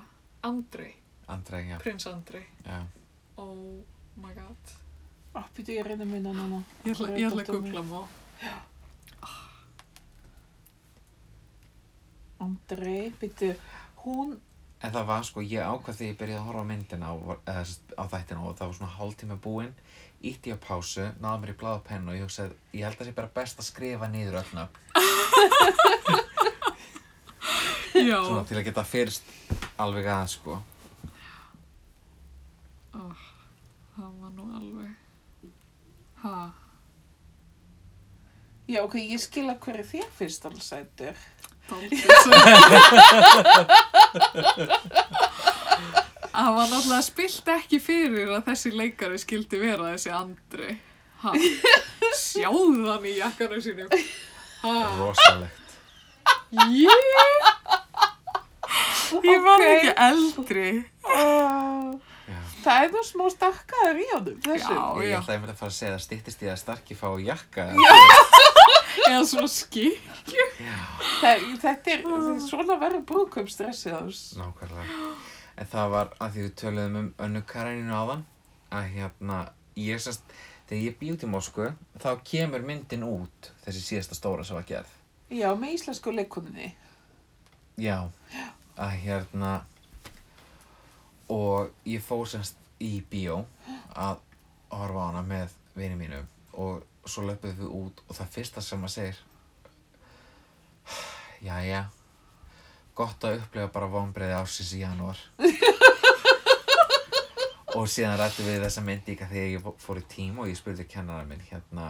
Andri, Andrei, já, prins Andri. já. Oh my god. Býtu ég reyna minna núna. Ég ætla, að googla má. Andrei, býtu, hún, En það var sko, ég ákvað þegar ég byrjaði að horfa á myndina á, eða, á þættina og það var svona hálftíma búinn, ítti ég á pásu, náði mér í blað og pennu og ég hugsaði, ég held að það sé bara best að skrifa niður öll nöfn, Já. svona til að geta fyrst alveg aðeins sko. Oh, það var nú alveg. Ha, já, ok, ég skil að hverju þér finnst hann sætur. Það var náttúrulega spilt ekki fyrir að þessi leikari skildi vera þessi Andri. Ha, sjáðu hann í jakkanum sínum. Ha, Rosalegt. ég, ég var Ok. ekki eldri. Já. Það er nú smá stakkaður í honum, þessu. Já. Ég ætlaði mér að fara að segja að styttist ég að starki fá jakka. Eða svona skil. Já. Það, þetta er, svona verður brúðkaupstressið hans. Nákvæmlega. En það var að því við töluðum um önnu Karaninu áðan að hérna, ég sérst, þegar ég bý út í Moskvu, þá kemur myndin út, þessi síðasta stóra sem var gerð. Já, með íslensku leikuninni. Já, að hérna, og ég fór semst í bíó að horfa á hana með vini mínum og svo löpuðum við út og það fyrsta sem maður segir, jæja, gott að upplega bara vonbreiði ásins í janúar. og síðan rættum við þessa myndíka þegar ég fó- fór í tím og ég spurði kennara minn hérna,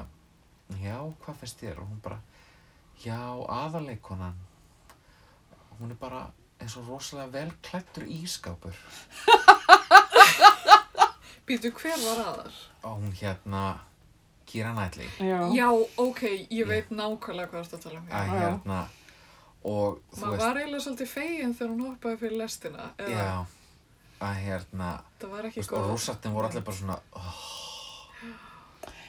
já, hvað finnst þér? Og hún bara, já, aðarleikonan, hún er bara eins og rosalega vel klættur ískápur. Býtu, hver var aðar? Og hún hérna, Kira Knightley, Já. Já, ok, ég veit nákvæmlega hvað þú ert að tala um. að Já. hérna, og þú Maður veist, var eiginlega svolítið fegin þegar hún hoppaði fyrir lestina. Eða, já, að hérna, Það var ekki og góð. rússattin voru allir bara svona, oh,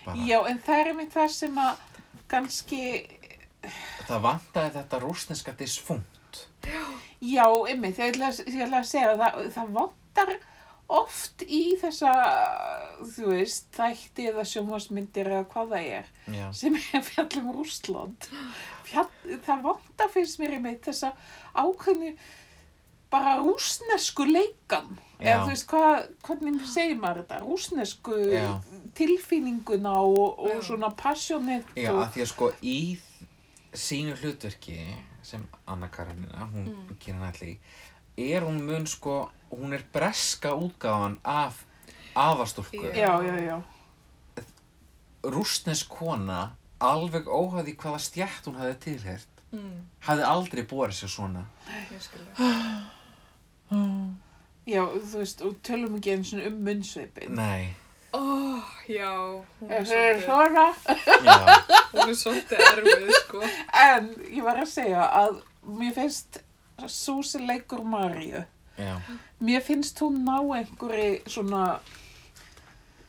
bara, Já, en það er einmitt það sem að kannski, það vantaði þetta rússneska disfunkt. Já, einmitt, ég ætla, að- ég ætla að segja að það, það vantar oft í þessa, þú veist, þætti eða sjónvarsmyndir eða hvað það er, Já, sem er fjallum Rússland. Fjall, það vantar finnst mér einmitt þessa ákveðni bara rúsnesku leikan. Já. Eða þú veist, hvað, hvernig segir maður þetta? Rúsnesku Já. tilfinninguna og, og svona passionate já, og að því að sko í sínu hlutverki sem Anna Karenina, hún Mm. Kira Knightley, er hún mun sko, hún er breska útgáfan af aðastúlku. Já, já, já. Rússnesk kona, alveg óhæði hvaða stjætt hún hafði tilhert, Mm, hafði aldrei borið sér svona. ég skilja. Já, þú veist, og tölum ekki eins og um munnsveipin. Nei, Ó, já, hún er svolítið, svona. já, hún er svolítið erfið, sko. En ég var að segja að mér finnst svo sem leikur Maríu, já, mér finnst hún ná einhverju svona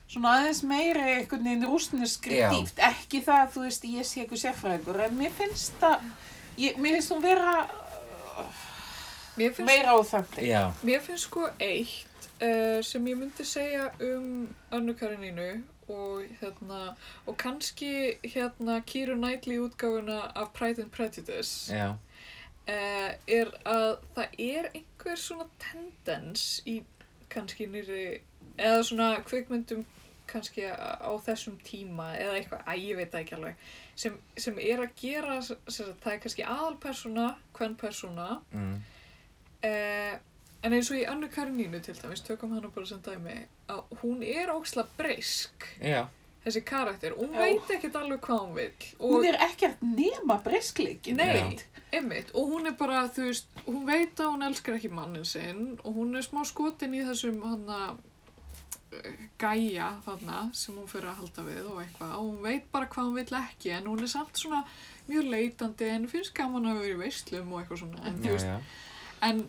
svona aðeins meiri einhvern veginn rúsneskri Já. dýft, ekki það, þú veist, ég sé eitthvað sérfræðingur, en mér finnst það, ég, mér finnst hún vera Mér finnst, meira á þannig. Já, mér finnst sko eitt uh, sem ég myndi segja um Önnu Karinínu og hérna, og kannski hérna Kýru Knightley útgáfuna af Pride and Prejudice. Já, uh, er að það er einhver svona tendens í kannski nýri, eða svona kvikmyndum kannski á þessum tíma eða eitthvað, að ég veit það ekki alveg sem, sem er að gera sem það er kannski aðalpersona, kvennpersona mm, uh, en eins og í Annu Karinínu til dæmis, tökum hana bara sem dæmi að hún er óksla breysk já, þessi karakter, hún Já. veit ekkert alveg hvað hún vil Hún er ekkert nema breskleikin. Nei, einmitt, og hún er bara, þú veist, hún veit að hún elskar ekki mannin sinn og hún er smá skotin í þessum hana gæja þarna sem hún fyrir að halda við og eitthvað. Og hún veit bara hvað hún vill ekki en hún er samt svona mjög leitandi en finnst gaman að vera í veislum og eitthvað svona. En, þú já, veist, já, en,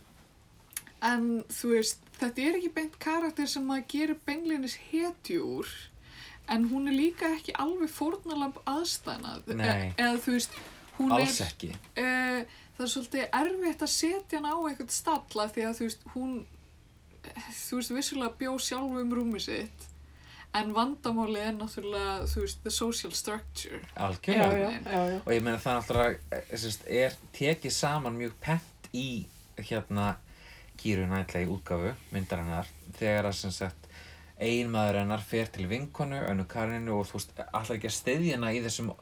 en þú veist, þetta er ekki beint karakter sem maður gerir beinlinis hetjúr en hún er líka ekki alveg fórnalamb aðstæna Nei. eða þú veist, hún alls er ekki. uh, það er svolítið erfitt að setja hann á eitthvað stalla því að þú veist, hún þú veist, vissulega bjó sjálf um rúmi sitt en vandamálið er náttúrulega, þú veist, the social structure Algjörlega. já, já, já. Og ég meina það náttúrulega sérst, er tekið saman mjög pent í hérna Kýru Nætlega útgáfu myndarinnar þegar að sem sagt eiginmaður hennar fer til vinkonu, önnu Karinu og þú veist, allar ekki að styðja hana í þessum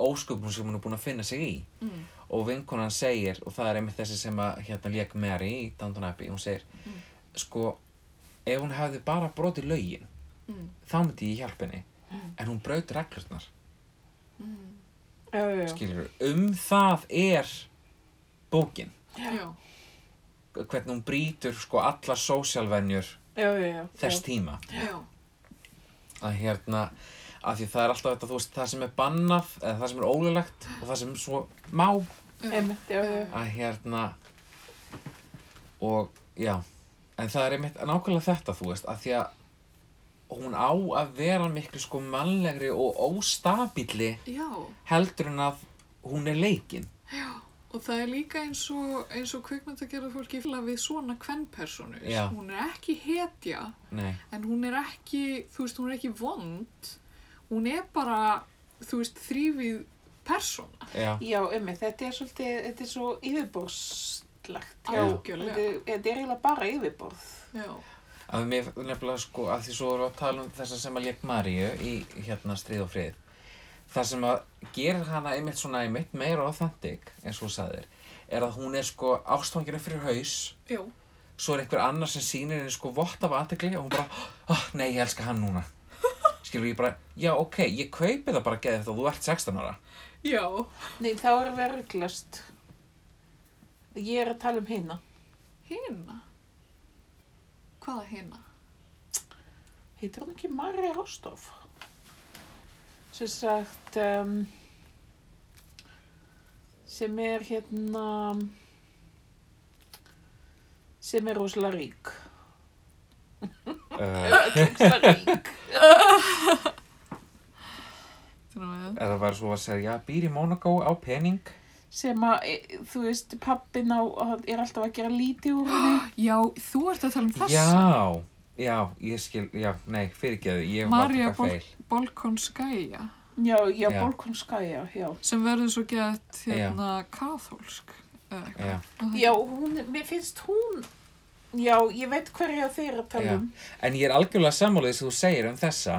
ósköpum sem hún er búin að finna sig í mm. og vinkonan segir, og það er einmitt þessi sem að hérna lék Mary í Downton Abbey, hún segir Mm. sko, ef hún hefði bara brotið lögin Mm. þá myndi ég hjálpa henni Mm. en hún braut reglurnar Mm. Já, já, já. skilur, um það er bókin Já, hvernig hún brýtur sko allar sósjálvenjur Já, já, já. þess tíma. Já, að hérna að því það er alltaf þetta, þú veist, það sem er bannað eða það sem er ólulegt og það sem svo má. Já, Einmitt, já, já. að hérna og já en það er einmitt nákvæmlega þetta þú veist að því að hún á að vera miklu sko mannlegri og óstabíli já. heldur en að hún er leikin Og það er líka eins og, eins og kvikmynd að gera fólki fylga við svona kvennpersonu. Hún er ekki hetja, nei, en hún er ekki, þú veist, hún er ekki vond. Hún er bara, þú veist, þrýfið persóna. já, Já, einmitt, þetta er svolítið, þetta er svo yfirborðslegt. Já, Algjörlega. Þetta, þetta er eiginlega bara yfirborð. Já, að mér nefnilega sko að því svo erum við að tala um þessa sem að lék Maríu í hérna stríð og frið það sem að gerir hana einmitt svona einmitt meira authentic eins og þú sagðir er að hún er sko ástfanginu fyrir haus já, svo er einhver annar sem sýnir henni sko vott af aðtekli og hún bara, oh, nei, ég elska hann núna skilur ég bara, já, ok, ég kaupi það bara geðið þá þú ert 16 ára já. Nei, þá er að rugglast. Ég er að tala um hinna. Hina? Hvaða hina? Heitir hún ekki Marja Rostov? Sem sagt, um, sem er hérna, sem er rosalega rík. uh, Rosalega rík. Eða var svo að segja, býr í Monaco á pening Sem að, e, þú veist, pappin á, er alltaf að gera lítið úr henni. já, þú ert að tala um þessa. já, já, ég skil, já, nei, fyrirgeðu ég var bara feil Bolkonskæja, Já, já, Já. Bolkonskæja, já. sem verður svo gett hérna kathólsk. eða eitthvað. já. Já, hún, mér finnst hún, já, ég veit hverja þeir að tala um. En ég er algjörlega sammálaðið sem þú segir um þessa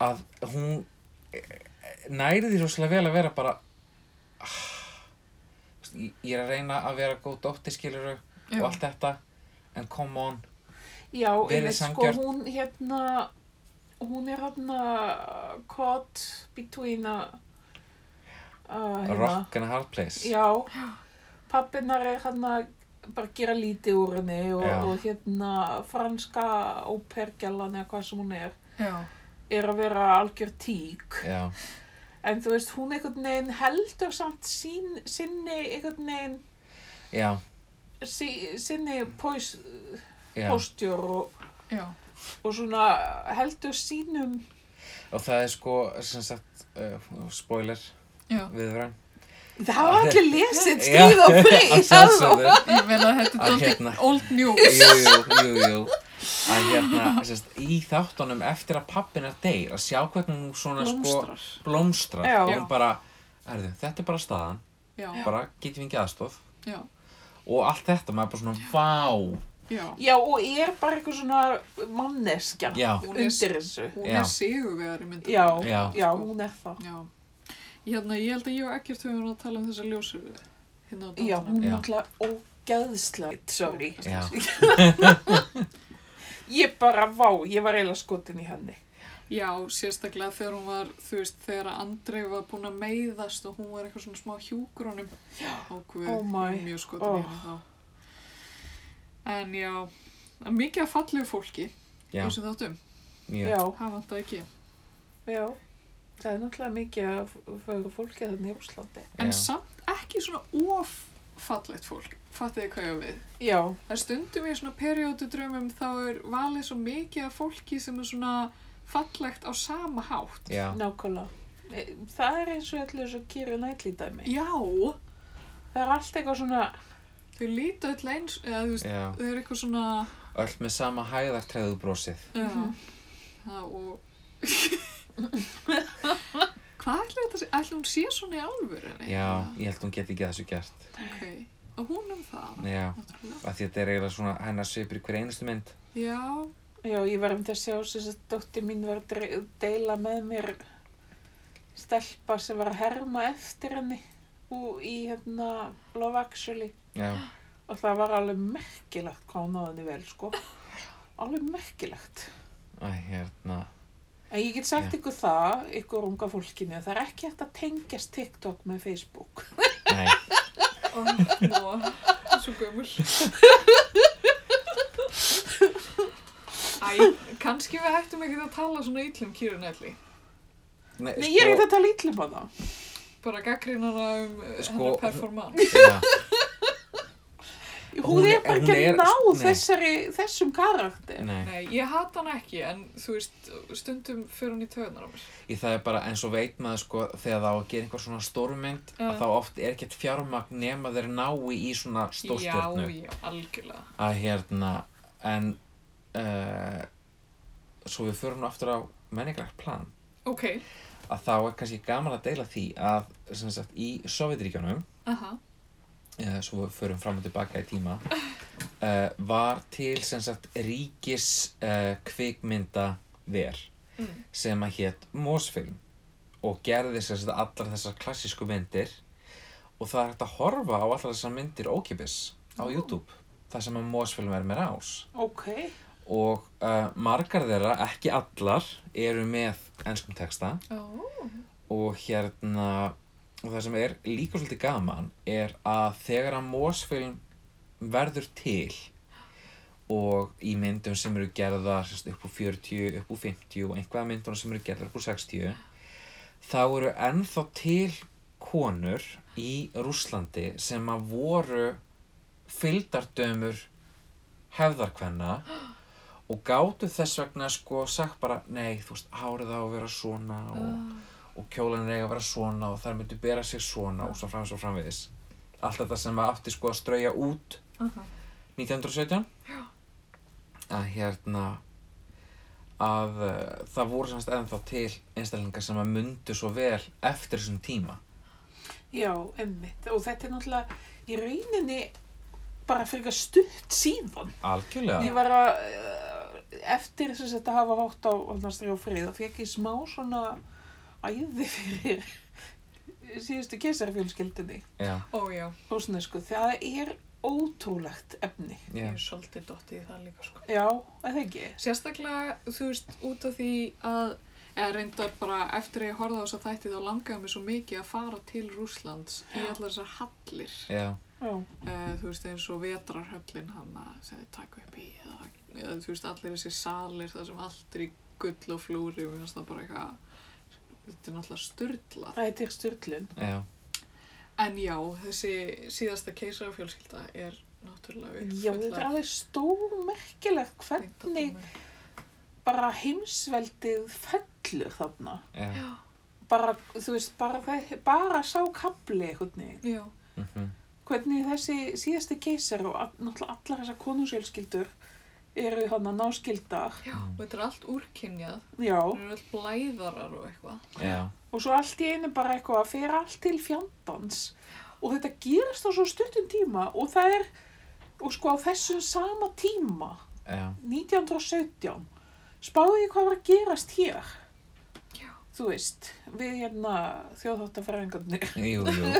að hún eh, næri því rosalega vel að vera bara ah, ég er að reyna að vera góð dóttir skiluru og allt þetta en come on, Já, Verið ég veit sko, hún hérna, hún er hérna caught between a, hérna, rock and a hard place. Já, pappinar er hérna bara gera lítið úr henni og, og hérna franska ópergjalan eða hvað sem hún er, Já, er að vera algjör tík. Já, En þú veist, hún einhvern veginn heldur samt sín, sinni einhvern veginn, já, sí, sinni pós, já, postjör og já, og svona heldur sínum, Og það er sko, sem sagt, uh, spoiler, Já, viðvörun. það hafa allir lesið stríð og frið, ég meina að þetta er hérna. old news. Jú, jú, jú. Að hérna, sem sagt, í þáttunum eftir að pappin er deyr, að sjá hvernig hún svona sko blómstrar. blómstrar. Já. Og hún bara, erðu, þetta er bara staðan, Já, bara getum við ekki aðstof. já, Og allt þetta, maður er bara svona, vá. Já. Já, og er bara eitthvað svona manneskja Já. undir þessu. Hún Já. er sigurvegar í myndum. Já, Já. já, hún er það. Já. Hérna, ég held að ég og ekkert höfum verið að tala um þessa ljósur hérna á Já, hún er Já. náttúrulega ógeðslega, sorry. Já, Ég bara, vá, ég var eiginlega skotin í henni. Já, sérstaklega þegar hún var, þú veist, þegar Andrei var búin að meiðast og hún var eitthvað svona smá hjúkur honum. Já. Og guð, Oh my. mjög skotin Oh. í henni þá. En já, er mikið að fallegu fólki, já, þessum þáttum. mjög. Já, Það vant ekki. já. Það er náttúrulega mikið að fyrir fólki þarna í Úslandi. En Já. samt ekki svona of fallegt fólk. Fattið þið hvað ég á við? Já, Það er stundum í svona periódu drömmum þá er valið svo mikið af fólki sem er svona fallegt á sama hátt. Já, nákvæmlega. E, Það er eins og allir svo kýri nætli dæmi. Já, Það er allt eitthvað svona, þau líta öll eins, eða þú veist, já. þau eru eitthvað svona, Öll með sama hæðartræðu brosið. já, Mhm. það og... Hvað ætla þetta að segja? Ætla hún sé svona í alvörunni? Já, ég held hún geti ekki þessu gert. Ok, og hún um það, Já, náttúrulega. af því þetta er eiginlega svona hennar svipur í hver einustu mynd. Já, já, ég var um þess að sjá þess að dóttir mín var að dre- deila með mér stelpa sem var að herma eftir henni og í hérna Love Actually. Já, Og það var alveg merkilegt hvað hún náði henni vel, sko. Alveg merkilegt. æ, hérna, En ég get sagt Já. ykkur það, ykkur unga fólkinu, það er ekki hægt að tengjast TikTok með Facebook. nei, og nó, svo gömul. Æ, kannski við hættum ekki að tala svona ítlum Kýru Nelli. nei, Nei, ég er ekki að tala ítlum á það. Bara gaggrínara um uh, Sko, hennar performance. Já, Hún, Hún er bara hún ekki að ná þessari, þessum karakter. nei, Nei, ég hata hann ekki, en þú veist, stundum fyrir hann í töðunar á mér. í það er bara eins og veit maður sko þegar það á að gera einhver svona stórmynd Já. að þá oft er ekkert fjármagn nema þeir nái í svona stórstjörnu Já, já, algjörlega. að hérna en uh, svo við förum nú aftur á menningarlegt plan Ok, að þá er kannski gaman að deila því að sem sagt í Sovjetríkjunum aha, uh, svo við förum fram og tilbaka í tíma. Uh, var til sem sagt ríkis uh, kvikmynda ver mm. sem að hétt Mósfilm og gerði sem sagt allar þessar klassísku myndir. Og það er hægt að horfa á allar þessar myndir ókipis á Ó. YouTube þar sem að Mósfilm er með rás. Ok, og uh, margar þeirra, ekki allar, eru með ennskum texta. Ó, og hérna og það sem er líka svolítið gaman er að þegar að mósfilm verður til og í myndum sem eru gerðar upp úr 40, upp úr 50 og einhverja myndum sem eru gerðar upp úr 60 þá eru ennþá til konur í Rúslandi sem að voru fylgdardömur hefðarkvenna og gátu þess vegna sko sagt bara nei, þú veist, hárið á að vera svona og, ah, og kjólan er eiga að vera svona og þær myndu bera sig svona og svo framvegis og framvegis. Allt þetta sem að átti sko að strauja út aha, 1917 að hérna að uh, það voru semst ennþá til einstaklingar sem að mundu svo vel eftir þessum tíma. Já, emmitt. Og þetta er náttúrulega í rauninni bara fyrir eitthvað stutt síðan. Ég algjörlega var að, uh, eftir þess að þetta hafa hótt á Alnastri og fekk ég smá svona æði fyrir síðustu kesarfjölskyldinni, já, ó já, hósnesku. Það er ótrúlegt efni. ég já, er svolítið dottið í það líka, sko. Já, eða ekki? Sérstaklega, þú veist, út af því að, eða reyndar bara eftir að ég horfði á þess að þætti þá langaði mér svo mikið að fara til Rússlands í allar þessar hallir. já, Já. Uh, þú veist, eins og vetrarhöllin hann að taka upp í eða, eða þú veist, allir þessi salir þar sem allt er í gull og flúri og mér finnst það bara eitthvað þetta er náttúrulega styrlað Það er styrlun. já, en já, þessi síðasta keisarafjölskylda er náttúrulega Já, þetta er alveg stórmerkilegt hvernig bara heimsveldið fellur þarna. Já. Bara, þú veist, bara, bara sá einhvern veginn. Já, mhm, Hvernig þessi síðasti keisar og náttúrulega allar þessar konungsjölskyldur eru hann að náskildar. já, og þetta er allt úrkynjað. Já, Það eru öll blæðarar og eitthvað. Já. og svo allt í einu bara eitthvað að fyrir allt til fjandans. Og þetta gerist á svo stuttum tíma og það er, og sko á þessum sama tíma, Já. 1917, spáðu ég hvað var að gerast hér. Já. Þú veist, við hérna þjóðháttafræðingarnir, Jú, jú.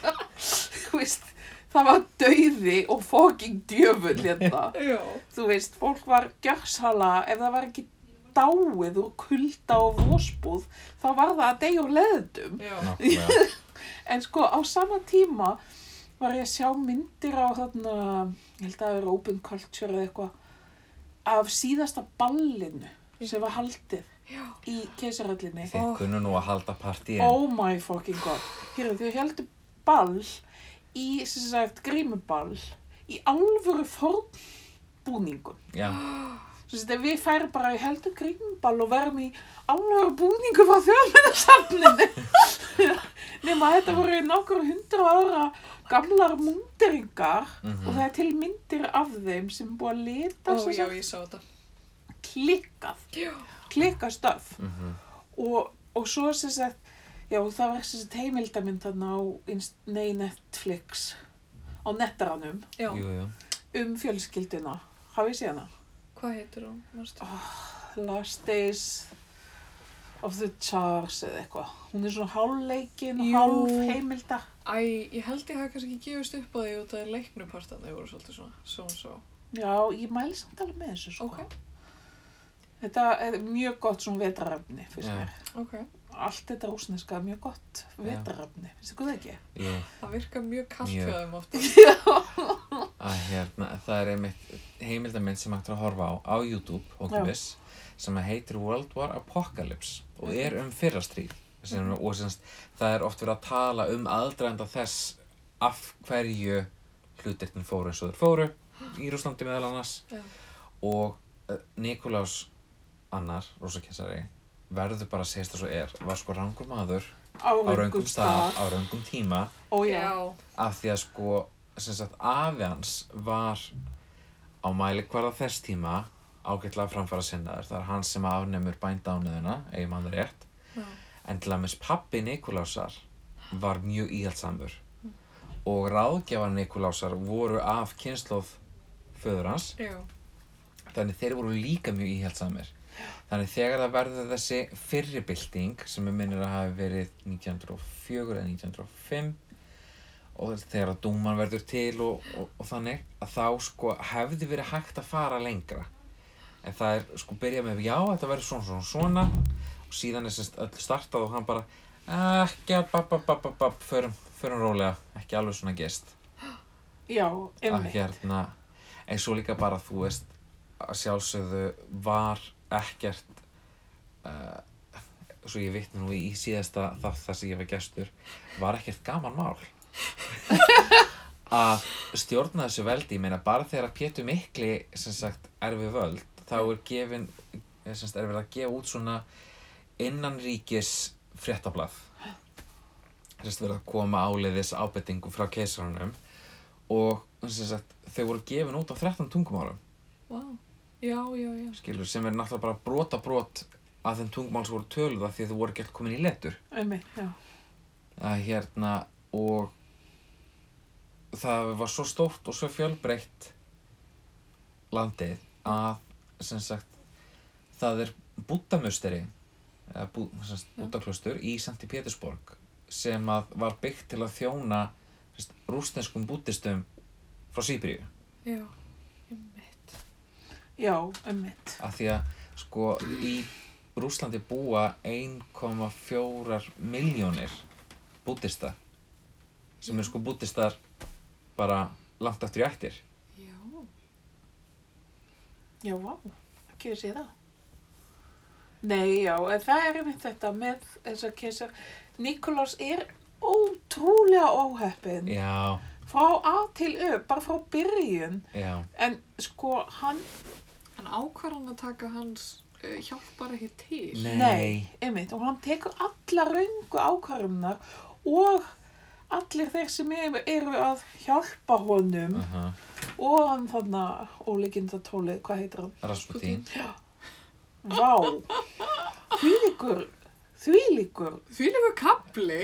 þú veist, það var dauði og fucking djöfull hérna. Já. Þú veist, fólk var gjörsala, ef það var ekki dáið úr kulda og vósbúð, þá var það að deyja úr leðdum. En sko, á sama tíma var ég að sjá myndir á þarna, ég held að það er open culture eða eitthvað, af síðasta ballinu sem var haldið Já. í keisarallinni. Þið kunnu nú að halda partíin. Oh my fucking god. Hér, þau heldur ball í, sem sagt, grímuball í alvöru fornbúningum. Já. Þetta við færum bara í heldur grímuball og verðum í alvöru búningum á þjóðmyndasafninu. Nefna þetta voru nokkur hundra ára gamlar múnderingar Mhm. og það er til myndir af þeim sem búið að lita Ó, já, sagt, ég sá þetta. klikkað, Já. klikkað stöf. Mhm. og, og svo sem sagt já það var sagt heimildamind þarna á nei, Netflix. Á nettaranum. Um fjölskylduna. Hafið séð hana? Hvað heitir hún? Manstu? Last Days of the Tsars eða eitthvað. Hún er svona hálfleikin hálf heimilda. Æ, ég held ég hafi kannski ekki gefist upp á því út af leiknupartan þeir voru svolítið svona, svo og svo. já ég mæli samt alveg með þessu sko. Ok, þetta er mjög gott svona vetrarefni fyrst Já. mér. Ok. Allt þetta rúsneska er mjög gott vetrarefni finnst ykkur það ekki? Jú. Það virkar mjög kallt Mjög. hjá þeim ofta. Að hérna, það er einmitt heimildamind sem hægt er að horfa á á YouTube, okkur sem heitir World War Apocalypse og er um fyrrastríð sem, og sem, sagt, það er oft verið að tala um aðdraðanda þess af hverju hlutirtin fóru eins og þeir fóru í Rúslandi meðal annars Já. og uh, Nikolás annar, rosakessari verður bara að segja það svo er. Var sko rangur maður á á raungum stað, á raungum tíma. Ó af því að sko afi hans var á mælikvarða þess tíma ágætlega framfæra sinnaður það er hann sem afnemur bændánuðina ef mann er rétt. Já. en til að mis pappi Nikolásar var mjög íhaldsamur og ráðgjafar Nikolásar voru af kynnslóð föður hans. Já. þannig þeir voru líka mjög íhaldsamir þannig þegar það verður þessi fyrri bylting sem er minnir að hafi verið 1904 eða 1905 og þegar að dúman verður til og, og, og þannig að þá sko hefði verið hægt að fara lengra. En það er sko byrjað með já þetta verður svona svona svona. Og síðan er semst öll startað og hann bara ekki að bab bab bab bab bab förum, förum rólega, ekki alveg svona gest. Já, að einmitt. hérna en svo líka bara þú veist að sjálfsögðu var ekkert uh, svo ég vitna nú í síðasta þátt þar sem ég var gestur var ekkert gaman mál. Að stjórna þessu veldi ég meina bara þegar að Pétur Mikli sem sagt er við völd þá er gefin eh, sem sagt er verið að gefa út svona innanríkis fréttablað. Sem sagt verið að koma áleiðis ábendingu frá keisarunum og sem sagt, þau voru gefin út á 13 tungumálum. Vá. Já, já, já. skilur, sem er náttúrulega bara brota brot af þeim tungumál sem voru töluð af því að þau voru alltaf komin í letur einmitt, já að hérna og það var svo stórt og svo fjölbreytt landið að sem sagt það er búttamusteri eða bú, búttaklaustur í Santi Pétursborg sem að var byggt til að þjóna rústenskum búttistum frá Sýbríu Já. Já, einmitt af því að sko í Rúslandi búa 1,4 miljónir búddista sem eru sko búddistar bara langt aftur í ættir Já. Já, vá, ekki að sé það. Nei, já, en það er einmitt þetta með þess að keisar. Nikolás er ótrúlega óheppin já, frá A til Ö, bara frá byrjun. já, En sko, hann, En ákvarðan að taka hans uh, hjálpar ekki til. Nei. einmitt, og hann tekur alla raungu ákvarðunar og allir þeir sem eru, eru að hjálpa honum Uh og hann þarna ólíkindatólið, hvað heitir hann? Rasputín. Vá, þvílíkur, þvílíkur, kapli.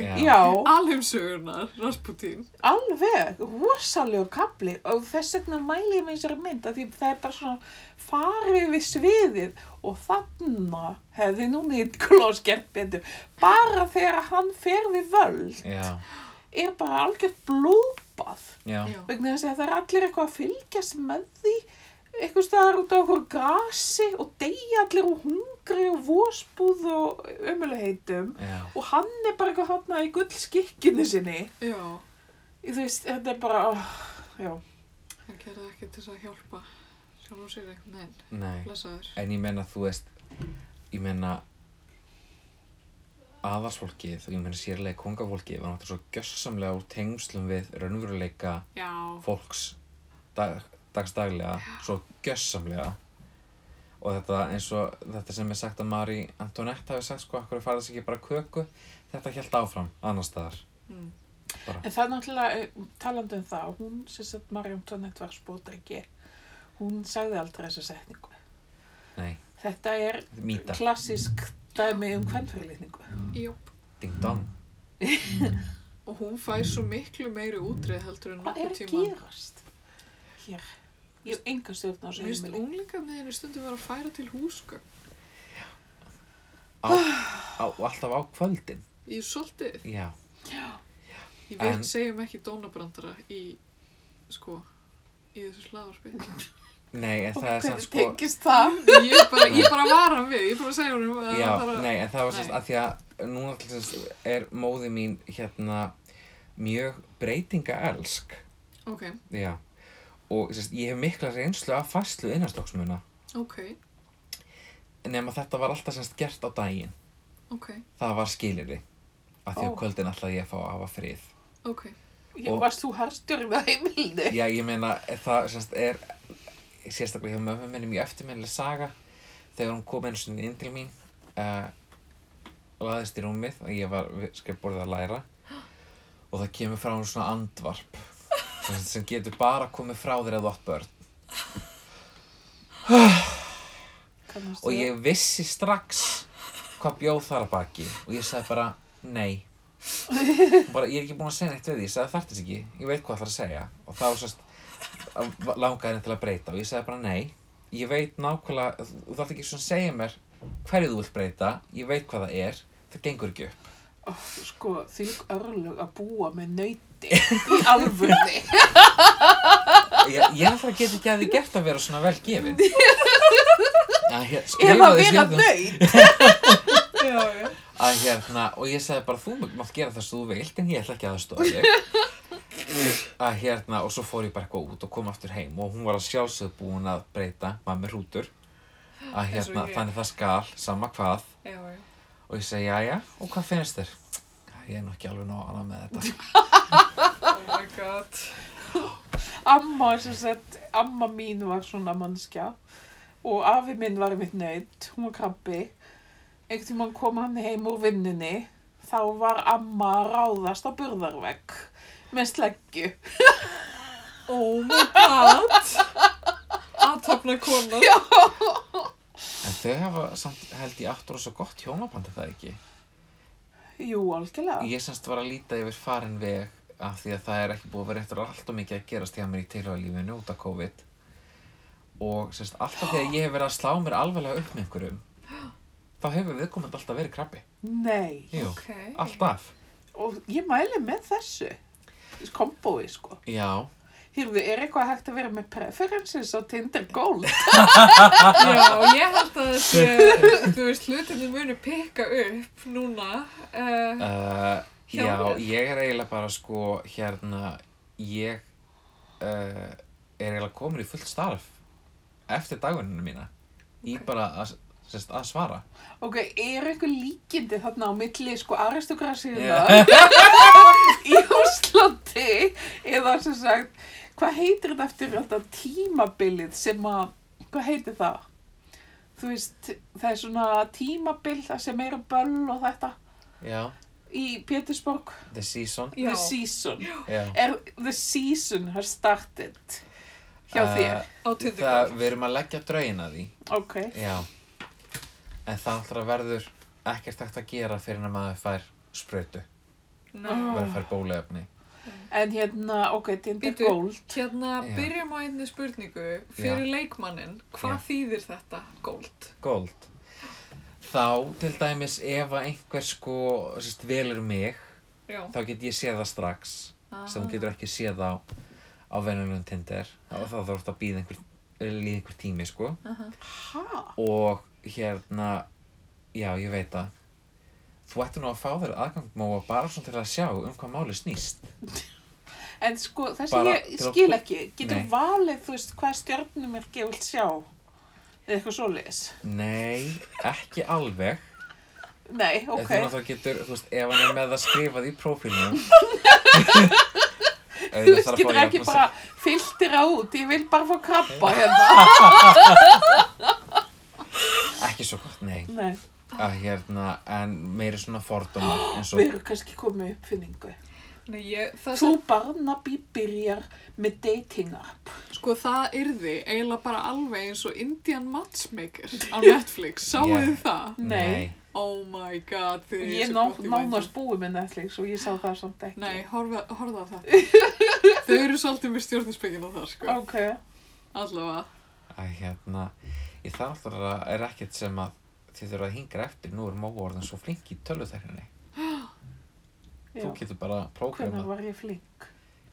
Alheimsögunar, Rasputín. alveg, rosalegur kapli og þess vegna mæli ég með þessari mynd því það er bara svona farið við sviðið og þarna hefði nú Nikolás gert betur. Bara þegar hann fer við völd Já, er bara algjört Já. vegna þess að það er allir eitthvað að fylgjast með því eitthvað staðar út á okkur grasi og deyja allir úr hungri og vósbúð og ömulegheitum og hann er bara eitthvað hann í gullskikkinu sinni Já, þú veist, þetta er bara oh, já, það gerði ekki til þess að hjálpa sjálf og sér einhvern veginn. Nei. Blessaður. En ég menna, þú veist, ég menna aðarsfólkið og ég menna sérlega kongafólkið var náttúrulega svo gjössamlega úr tengslum við raunveruleika Já, fólks dag, dagsdaglega, svo gjössamlega og þetta eins og þetta sem er sagt að Marie Antoinette hafi sagt sko, akkur farið þess ekki bara köku þetta held áfram annar staðar mm. bara, en það er náttúrulega eh, talandi um það, hún sem sagt Marjón Tónett var spótrengi hún sagði aldrei þessa setningu nei, þetta er mýta, klassísk dæmi um kvennfyrirlitningu Jóp. ding dong Og hún fær svo miklu meiri útreið heldur en Hvað er nokkuð að tíma. gerast? Hér. Ég hef enga stjórn á þessu Mér finnst heimili. unglingarniðinu stundum vera að færa til húsgögn. á, á, og alltaf á kvöldin Í svolítið. já, Ég veit, En- segjum ekki dónabrandara í, sko, í þessu slagarspil. nei, en Og það er samt hvernig sko tengist það? Ég bara, ég bara var hann við, ég bara segja honum að Já, það er að- nei, en það var Nei. að því að núna til þess er móði mín hérna mjög breytinga elsk Ok, já og sérst, ég hef mikla reynslu af fæslu innanstokksmuna ok, nema þetta var alltaf sérst gert á daginn. Ok, það var skilirði af því að Ó. kvöldin alltaf ég að fá að hafa frið. Ok. Ég Og- varst þú harstjórn á heimilinu? já, ég meina það sérst er sérstaklega hjá mömmu minni mjög eftirminnileg saga. Þegar hún kom einu sinni inn til mín uh, laðist í rúmið og ég var skrifborðið að læra. Og það kemur frá hún svona andvarp sem, getur bara komið frá þér eða átt börn. Og ég vissi strax hvað bjóð þar að baki og ég sagði bara nei. Bara, ég er ekki búin að segja neitt við því ég sagði þarf þess ekki, ég veit hvað það er að segja. Og þá sérst langaði henni til að breyta og ég sagði bara nei. Ég veit nákvæmlega, þú þarf ekki svona að segja mér hverju þú vilt breyta ég veit hvað það er, það gengur ekki upp. Ó, sko, því örlug að búa með nöyti í alvörni. ég, ég náttúrulega get ekki að því gert að vera svona vel gefin að, hér, Eða skrifaðu vera nöyt. Já, já. að hérna, og ég sagði bara þú mátt gera það sem þú vilt en ég ætla ekki að það stóði að hérna, og svo fór ég bara eitthvað út og kom aftur heim og hún var að sjálfsögðu búin að breyta, maður með hrútur að hérna, ég. þannig það skal, sama hvað Já, já. og ég segi, jæja, og hvað finnst þér? "Æ, Ég er nú ekki alveg nóg annað með þetta Oh my god. Amma, sem sagt, amma mín var svona mannskja og afi minn var mitt nöyt, hún var krabbi. Einhvern tímann kom hann heim úr vinnunni, þá var amma að ráðast á burðarvegg með sleggju. Oh my god. Aðtapna konar. Já. en þau hafa samt held ég aftur og svo gott hjónabandi það ekki Jú, algjörlega. ég semst var að líta yfir farin veg af því að það er ekki búið að vera eftir allt og mikið að gerast hjá mér í tilhjóðalífinu út af COVID og semst alltaf þegar ég hef verið að slá mér alveglega upp með einhverjum þá hefur viðkomandi alltaf verið krabbi Nei. Jú, Ok. alltaf Og ég mæli með þessu. Kombói, sko. Já, Hérðu, er eitthvað hægt að vera með preferences á Tinder Gold? Já, ég held að þessi, þú veist, hlutinni munu pikka upp núna. Uh, uh, já ég er eiginlega bara sko hérna ég uh, er eiginlega komin í fullt starf eftir daguninu mína í bara að, sérst, að svara Ok, er eitthvað líkindi þarna á milli sko aristokrasíuna Já. í Íslandi eða sem sagt, hvað heitir þetta eftir þetta tímabilið sem að, hvað heitir það? þú veist, það er svona tímabil það sem er böll og þetta Já, í Pétursborg. The Season. Já. The season. Já. Er the season has started hjá þér? Á Uh, Tindergirl. það, við erum að leggja draugin að því. Ok. Já. En það alltaf verður ekkert hægt að gera fyrir en að maður fær sprautu. Nei. Ah. Verður fær bóluefni. En hérna, ok, Tinder Bíddu. Gold. Hérna, Já. byrjum á einni spurningu. Fyrir leikmannin, hvað Já. þýðir þetta gold? Gold. Þá, til dæmis, ef að einhver sko, sérst, velur mig, Já. þá get ég séð það strax. Ah. sem þú getur ekki séð á á venjulegum Tinder þá þá þarf að býða einhver líða einhver tími sko Aha. Ha? og hérna já ég veit það þú ætti nú að fá þér aðgang móa bara svona til að sjá um hvað máli snýst En sko, það sem ég að- skil ekki, getur Nei. valið, þú veist, hvað stjörnumerki ég vilt sjá? Eða eitthvað svoleiðis? nei, ekki alveg Nei, ok. þú náttúrulega getur, þú veist, ef hann er með það skrifað í prófílnum Þú veist, getur ekki bara filtera út, ég vil bara fá krabba hérna. ekki svo gott, nei Nei, að hérna, en meiri svona fordómar eins og við erum kannski komið uppfinningu. Nei, ég, það, Þú Barnaby byrjar með dating app. sko, það yrði eiginlega bara alveg eins og Indian Matchmaker á Netflix. Sáuð Já. þið það? Nei. Oh my god, Ég ná, nánast búið með Netflix og ég sá það samt ekki. Nei, horfa, horfa á það. Þau eru svolítið með stjórnispekina þar, sko. Ok. Allavega. að hérna, ég það alltaf að er ekkert sem að þið þurfa að hingra eftir, nú er móa orðin svo flink í tölvutekninni. Þú getur bara Hvernig prógrama var ég flink?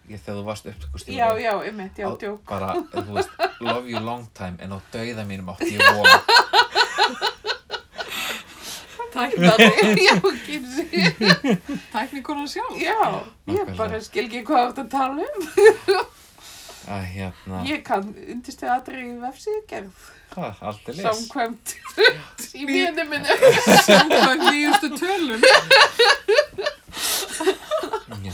ég, þegar þú varst upptökustjóri. Já, já, einmitt, já, djók. Bara, þú veist, love you long time, en á dauða mínum átti ég von. Tækni, já, kynsi. tæknikonan sjálf. Já, ég Nákvæmlega. bara skil ekki hvað ert að tala um. Að hérna, Ég kann undirstu aðrið vefsíðgerð. hvað, aldrei les. Samkvæmt í minni. Samkvæmt nýjustu tölum. Já.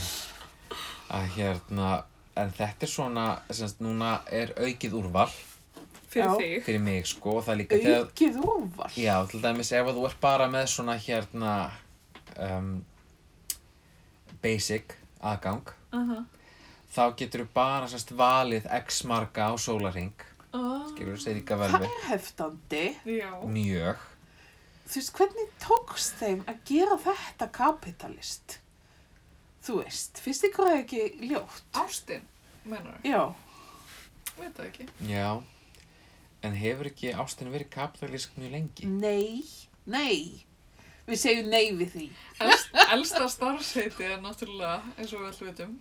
Að hérna, en þetta er svona, semst, núna er aukið úrval Fyrir þig. fyrir mig, sko, og það er líka þegar, Aukið úrval. Já, til dæmis ef að þú ert bara með svona hérna um, basic aðgang Uh þá getur þú bara sérst valið x marga á sólarring -huh. skilur þú segir líka Það velvi er heftandi. Já. mjög Þú veist, hvernig tókst þeim að gera þetta kapitalist? Þú veist, finnst ykkur það ekki ljótt? Ástin, menur það? Já, Veit það ekki. já en hefur ekki ástin verið kapitalísk mjög lengi nei, nei. Við segjum nei við því. Elst, elsta starfsheiti er náttúrulega, eins og við allum veitum.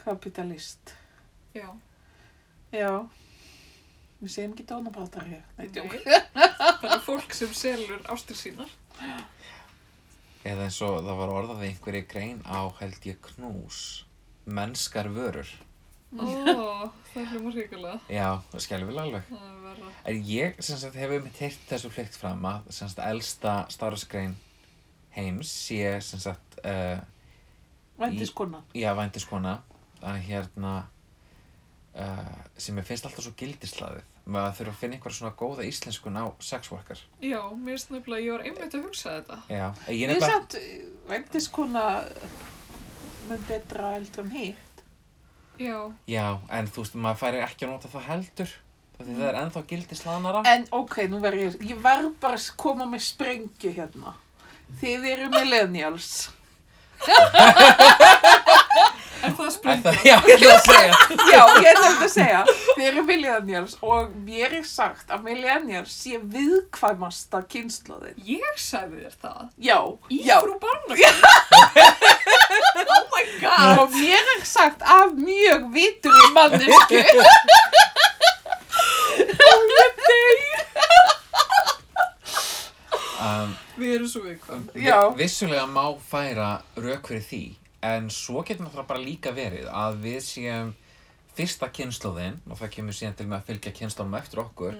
Kapitalist. Já. Já. Við segjum ekki dónabátar hér. Nei, djók. Það er fólk sem selur ástir sínar. eða eins og það var orðað í einhverju grein á held ég knús mennskar vörur Ó, það hljóma ríkulega. já, alveg Það er verra. En ég sem sagt hefur mitt heyrt þessu flykt fram að sem sagt elsta starfsgrein heims sé sem sagt uh, Vændiskona. já vændiskona að hérna uh, sem ég finnst alltaf svo gildislaðið maður þurfa að finna einhverja svona góða íslenskun á sex worker Já, mér finnst nefnilega, ég var einmitt að hugsa þetta. já, ég Mér er nefnilega samt vændiskona með betra heldur en hitt. Já. já, en þú veist maður færi ekki að nota það heldur því það er ennþá gildislaðnara En ok, nú verð ég, ég verð bara að koma með sprengju hérna. Þið eru millennials. Er það sprengt? það, já, ég ætla að segja Já, ég nefnd að segja, þið eru millennials og mér er sagt að millennials sé viðkvæmasta kynnslóðin. Ég sagði þér það. Já, Í já. frú barna. oh my god. Og mér er sagt af mjög vitur í mannesku. um, Við erum svo viðkvæm. Já. Vi- Vissulega má færa rauk fyrir því, en svo getur náttúrulega bara líka verið að við séum fyrsta kynnslóðin, og það kemur síðan til með að fylgja kynnslóðum eftir okkur,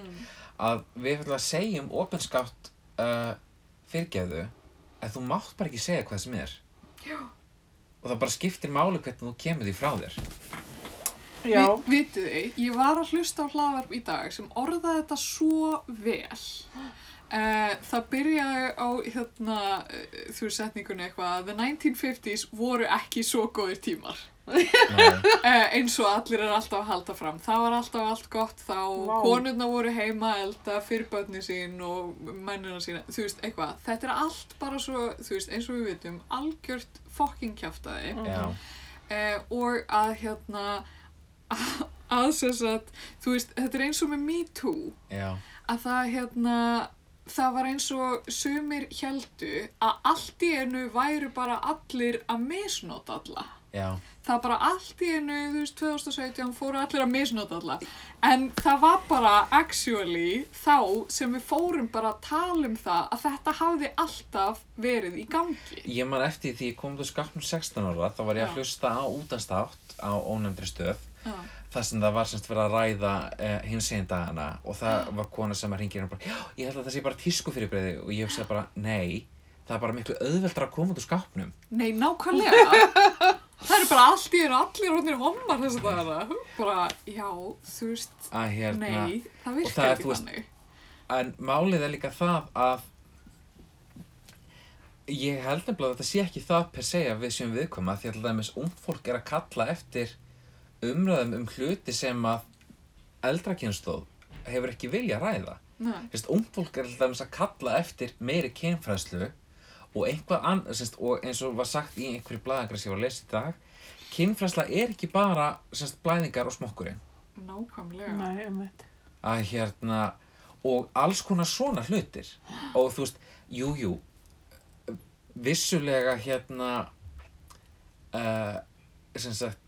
að við fyrir að segjum opinskátt uh, fyrirgeðu að þú mátt bara ekki segja hvað sem er. Já. Og það bara skiptir máli hvernig þú kemur því frá þér. Já, Vi, vitið þið, ég var að hlusta á hlaðvarp í dag sem orðaði þetta svo vel. Uh, það byrjaði á hérna, uh, þú veist setningunni eitthvað, the 1950s voru ekki svo góðir tímar. Nei. Uh, eins og allir er alltaf að halda fram. Það var alltaf allt gott þá, Vá. konurna voru heima að elda fyrir börni sín og mennina sína, þú veist, eitthvað. Þetta er allt bara svo, þú veist, eins og við vitum, algjört fokking kjaftaði Já, eh, og að hérna að sem sagt, þú veist, þetta er eins og með Me Too já, að það hérna það var eins og sumir heldu að allt í einu væru bara allir að misnóta alla. Já, það bara allt í einu, þú veist, 2017 fóru allir að misnóta alla. En það var bara actually þá sem við fórum bara að tala um það að þetta hafði alltaf verið í gangi. Ég man eftir því ég kom til skapnum 16 ára, þá var ég að Já. hlusta á útastátt á ónefndri stöð. Já. Þar sem það var semst verið að ræða uh, hins einn dagana og það var kona sem að ringir hérna bara, já, ég held að það sé bara tísku fyrir breyði og ég hugsaði bara, nei, það er bara miklu auðveldra að koma út úr skápnum. Nei, nákvæmlega. það eru bara allt í einu allir rótnir hommar þess að dagana. Bara, já, þú veist, hérna, nei, það og virkar það er, ekki veist, þannig. en málið er líka það að ég held nefnilega að þetta sé ekki það per se að við séum viðkvæma því að til dæmis ungd fólk er að kalla eftir umræðum um hluti sem að eldra kynstóð hefur ekki vilja ræða. Nei, Sérst, ung fólk er alltaf að kalla eftir meiri kynfræðslu og einhvað annað, sérst, og eins og var sagt í einhverju blæðingar sem ég var að lesa í dag, kynfræðsla er ekki bara sérst, blæðingar og smokkurinn. nákvæmlega. nei, þetta. Að hérna, og alls konar svona hlutir. Og þú veist, jú, jú, vissulega hérna, uh, sem sagt,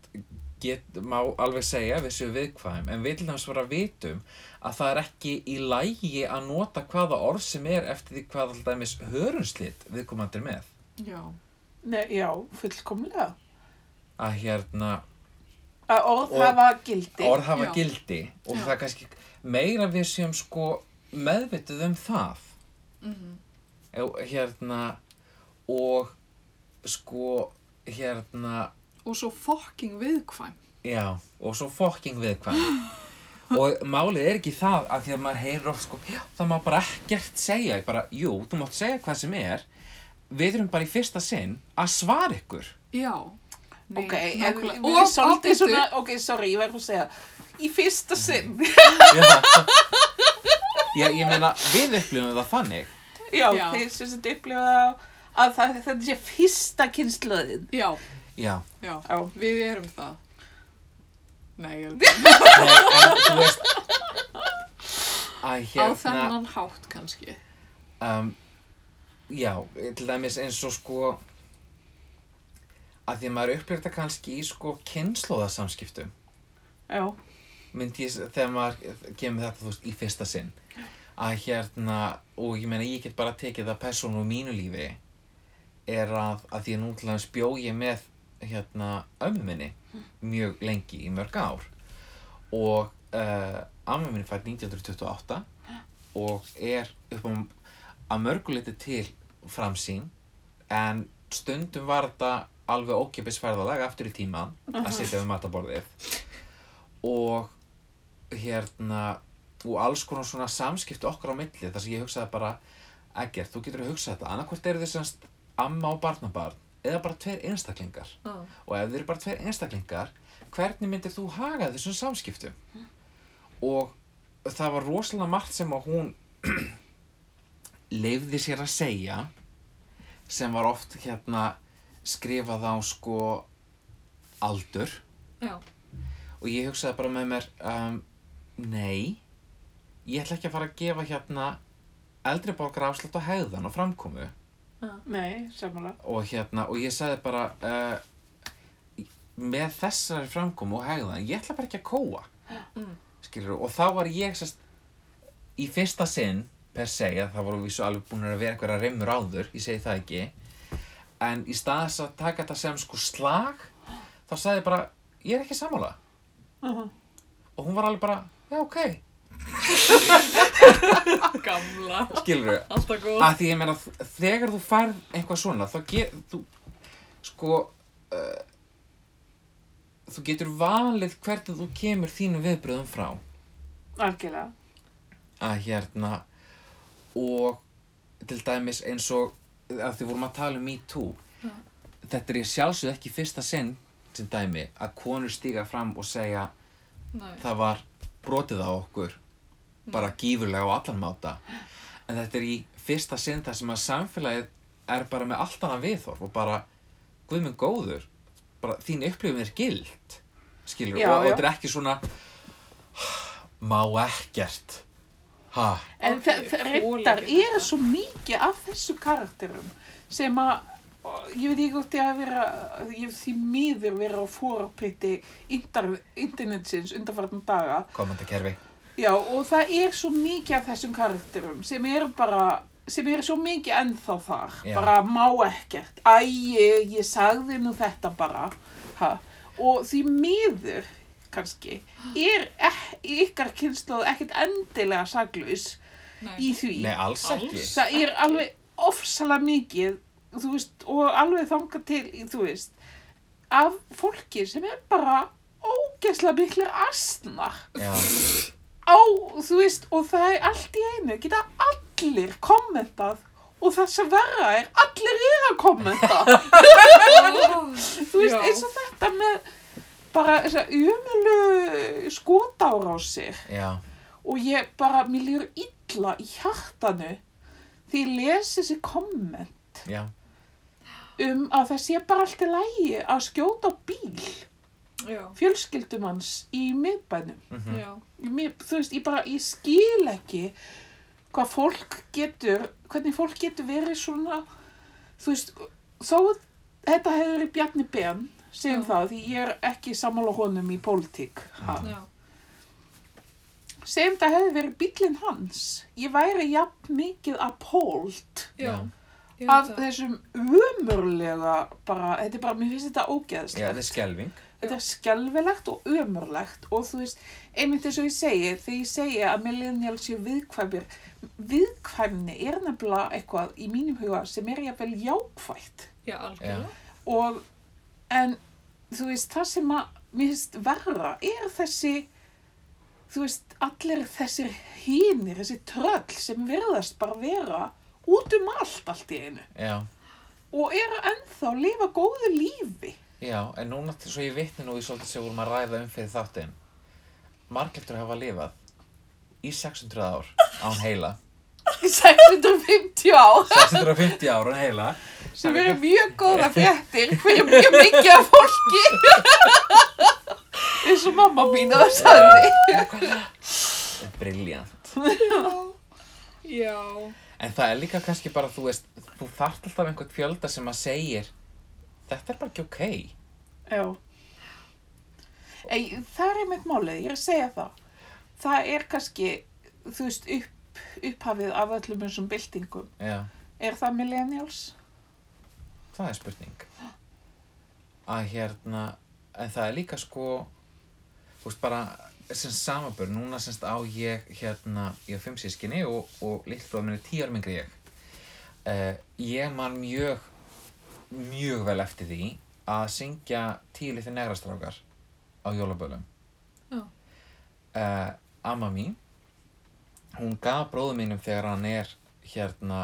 get, má alveg segja við séum viðkvæm, en við til dæmis bara vitum að það er ekki í lægi að nota hvaða orð sem er eftir því hvað alltaf dæmis hörunslít viðkomandi er með. Já, Nei, já, fullkomlega. Að hérna, Að orð hafa gildi. orð hafa Já. gildi og Já. það er kannski meira við séum sko meðvituð um það. mhm, Já, hérna, og sko, hérna, og svo fucking viðkvæm. Já, og svo fokking viðkvæm. og málið er ekki það að því að maður heyrir oft sko, það má bara ekkert segja, Ég bara, jú, þú mátt segja hvað sem er, við erum bara í fyrsta sinn að svara ykkur. Já. Nei, Ok, við erum svolítið svona, ok, sorry, ég verður að segja, í fyrsta sinn, Já, ég meina, við upplifum það þannig. já, Já. þeir sem upplifa að það, þetta sé fyrsta kynnslöðin. Já, Já, já, Já. við erum það. Nei, ég nei, en þú veist, að á hérna, þennan hátt kannski. um, já, til dæmis eins og sko, að því að maður upplifir þetta kannski í sko kynnslóðasamskiptum. Já, myndi ég, þegar maður kemur þetta, þú veist, í fyrsta sinn að hérna, og ég meina ég get bara tekið það persónu úr mínu lífi er að, að því að nú til dæmis bjó ég með hérna ömmu minni mjög lengi, í mörg ár. Og uh, amma minni fætt 1928 og er upp á að mörguleiti til framsýn en stundum var þetta alveg ókipis ferðalag aftur í tíman að sitja við mataborðið og hérna og alls konar svona samskipti okkar á milli þar sem ég hugsaði bara Eggert, þú getur að hugsa þetta. Annarkvort eru þið semst amma og barnabarn eða bara tveir einstaklingar. Ah. og ef þið eru bara tveir einstaklingar hvernig myndir þú haga þessum samskiptum? Og það var rosalega margt sem að hún leifði sér að segja sem var oft hérna skrifað á sko aldur. Já, og ég hugsaði bara með mér um, nei ég ætla ekki að fara að gefa hérna eldri borgar afslátt á hegðan og framkomu nei, samanlega. og hérna og ég sagði bara uh, með þessari framkomu og hegðan ég ætla bara ekki að kóa. Mm. skilur og þá var ég sest, í fyrsta sinn per se að það voru vísu alveg búin að vera einhverja reymur áður, ég segi það ekki en í stað þess að taka þetta sem sko slag þá sagði ég bara, ég er ekki sammála. Uh og hún var alveg bara, já ok gamla. skilur Alltaf góð. að því ég meina þegar þú færð eitthvað svona þá ger þú sko uh, þú getur valið hvernig þú kemur þínum viðbröðum frá algjörlega. að hérna og til dæmis eins og að þið vorum að tala um Me Too Já. þetta er í sjálfsögðu ekki fyrsta sinn sem dæmi að konur stíga fram og segja Nei. það var brotið á okkur bara gífurlega á allan máta. En þetta er í fyrsta sinn þar sem að samfélagið er bara með allt annað viðhorf og bara, guð minn góður bara þín upplifin er gild skilur, Já, og, og þetta er ekki svona má ekkert. Ha, En ekki er þetta. svo mikið af þessu karakterum sem að ég veit ekki hvort ég að vera ég hef því miður vera á fórapiti internetsins undanfartan daga. Komandi kerfi Já, og það er svo mikið af þessum karakterum sem eru bara, sem eru svo mikið ennþá þar, Já. bara má ekkert, æ, ég, ég sagði nú þetta bara, ha, og því miður, kannski, er ek, ykkar kynsluð ekkert endilega saglaus Nei. í því. Nei, alls ekki. Það er alveg ofsalega mikið, þú veist, og alveg þangað til, þú veist, af fólki sem er bara ógeðslega miklir astnar Já, á, þú veist, og það er allt í einu, geta allir kommentað og það sem verra er, allir er að kommenta. þú veist, eins og þetta með bara þess að umölu skotárásir já, og ég bara, mér líður illa í hjartanu því ég les þessi komment já um að það sé bara allt í lægi að skjóta á bíl. Fjölskyldumanns í miðbænum. mhm, Já. mér, þú veist, ég bara, ég skil ekki hvað fólk getur, hvernig fólk getur verið svona, þú veist, þó þetta hefur verið Bjarni Ben, segjum Já. það, því ég er ekki sammála honum í pólitík. Já. segjum það hefur verið bílinn hans, ég væri jafn mikið Já. Já. Ég af þessum umurlega, bara, þetta er bara, mér finnst þetta já, ógeðslegt. þetta er skelving þetta er skelvilegt og ömurlegt og þú veist, einmitt eins og ég segi þegar ég segi að millennials séu viðkvæmir viðkvæmni er nefnilega eitthvað í mínum huga sem er jafnvel jákvætt. Já, algjörlega. og en þú veist, það sem að mér finnst verra er þessi þú veist, allir þessir hínir, þessi tröll sem virðast bara vera út um allt allt í einu. Já, og eru ennþá að lifa góðu lífi já, en núna svo ég vitni nú í svolítið sem vorum að ræða um fyrir þáttinn. Margeftur hafa lifað í 600 ár án heila. Í 650 ár? 650 ár án heila. Sem eru mjög góða fréttir fyrir mjög mikið af fólki. Eins og mamma mín að sagði Briljant Já. En það er líka kannski bara, þú veist, þú þarft alltaf einhvern fjölda sem að segir Þetta er bara ekki ok. Já. Ei, það er einmitt málið, ég er að segja það. Það er kannski þú veist upp, upphafið af öllum þessum byltingum. Já, er það millennials? það er spurning. Að hérna, en það er líka sko Þú veist bara, sem samabur, núna semst á ég hérna, ég á fimm sískinni og, og lillbróð minn er en ég. Uh, Ég man mjög, mjög vel eftir því að syngja tíu litli negrastrákar á jólabölum Já. uh, amma mín hún gaf bróðum mínum þegar hann er hérna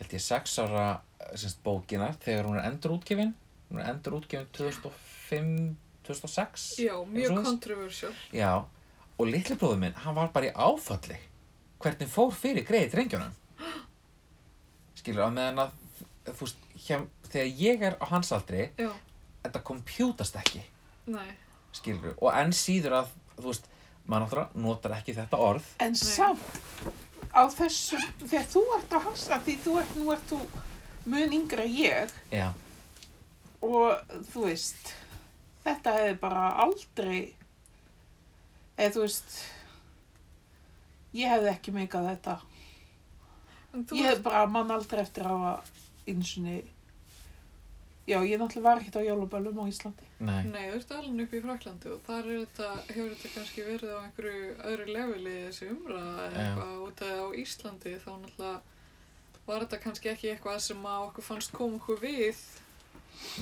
held ég sex ára semst, bókina þegar hún er endurútgefin hún er endurútgefin 2005 2006 Já, mjög kontroversial. já, og litli bróður minn hann var bara í áfalli hvernig fór fyrir greið drengjunum skilur á meðan að þú veist, hjá, þegar ég er á hans aldri Já. þetta kompjútast ekki Nei. skilur og enn síður að þú veist, maður náttúrulega notar ekki þetta orð. En samt á þessu, þegar þú ert á hans að því þú ert, nú ert þú mun yngri en ég. Já, og þú veist þetta hefði bara aldrei eða þú veist ég hefði ekki meikað þetta. En þú ég hefði bara mann aldrei eftir að hafa einsunni já, ég náttúrulega var ekkert á jóluböllum á Íslandi. Nei, Nei, þú ert alveg upp í Fraklandi og þar þetta, hefur þetta kannski verið á einhverju öðru leveli þessi umræða eitthvað út af á Íslandi þá náttúrulega var þetta kannski ekki eitthvað sem að okkur fannst koma okkur við?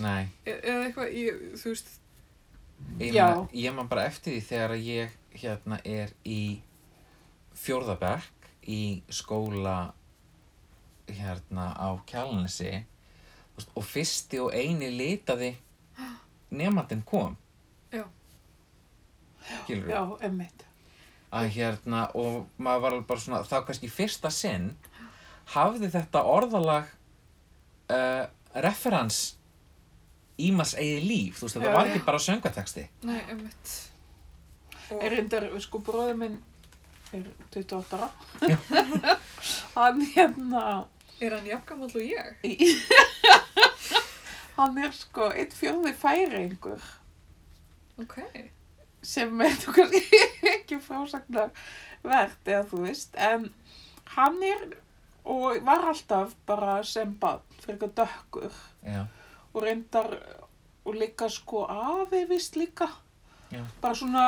Nei. E eða eitthvað, ég, þú veist ég, Já. meina, ég man bara eftir því þegar að ég hérna er í fjórðabekk í skóla hérna á Kjalanesi og fyrsti og eini litaði nefndin kom Já. Skilurðu? Já, emmitt. að hérna og maður var alveg bara svona þá kannski fyrsta sinn hafði þetta orðalag uh, referens í maður eigið líf þú veist þetta var ekki bara söngateksti Nei, einmitt. Og, Er reyndar, sko, bróður minn er 28 ára. hann hérna, er hann jafngamall og ég? hann er sko einn fjörði færingur Ok. sem er þú kannski ekki frásagnar verðt eða þú veist, en hann er og var alltaf bara sem barn fyrir eitthvað dökkur já, og reyndar og líka sko afi vist líka Já. bara svona,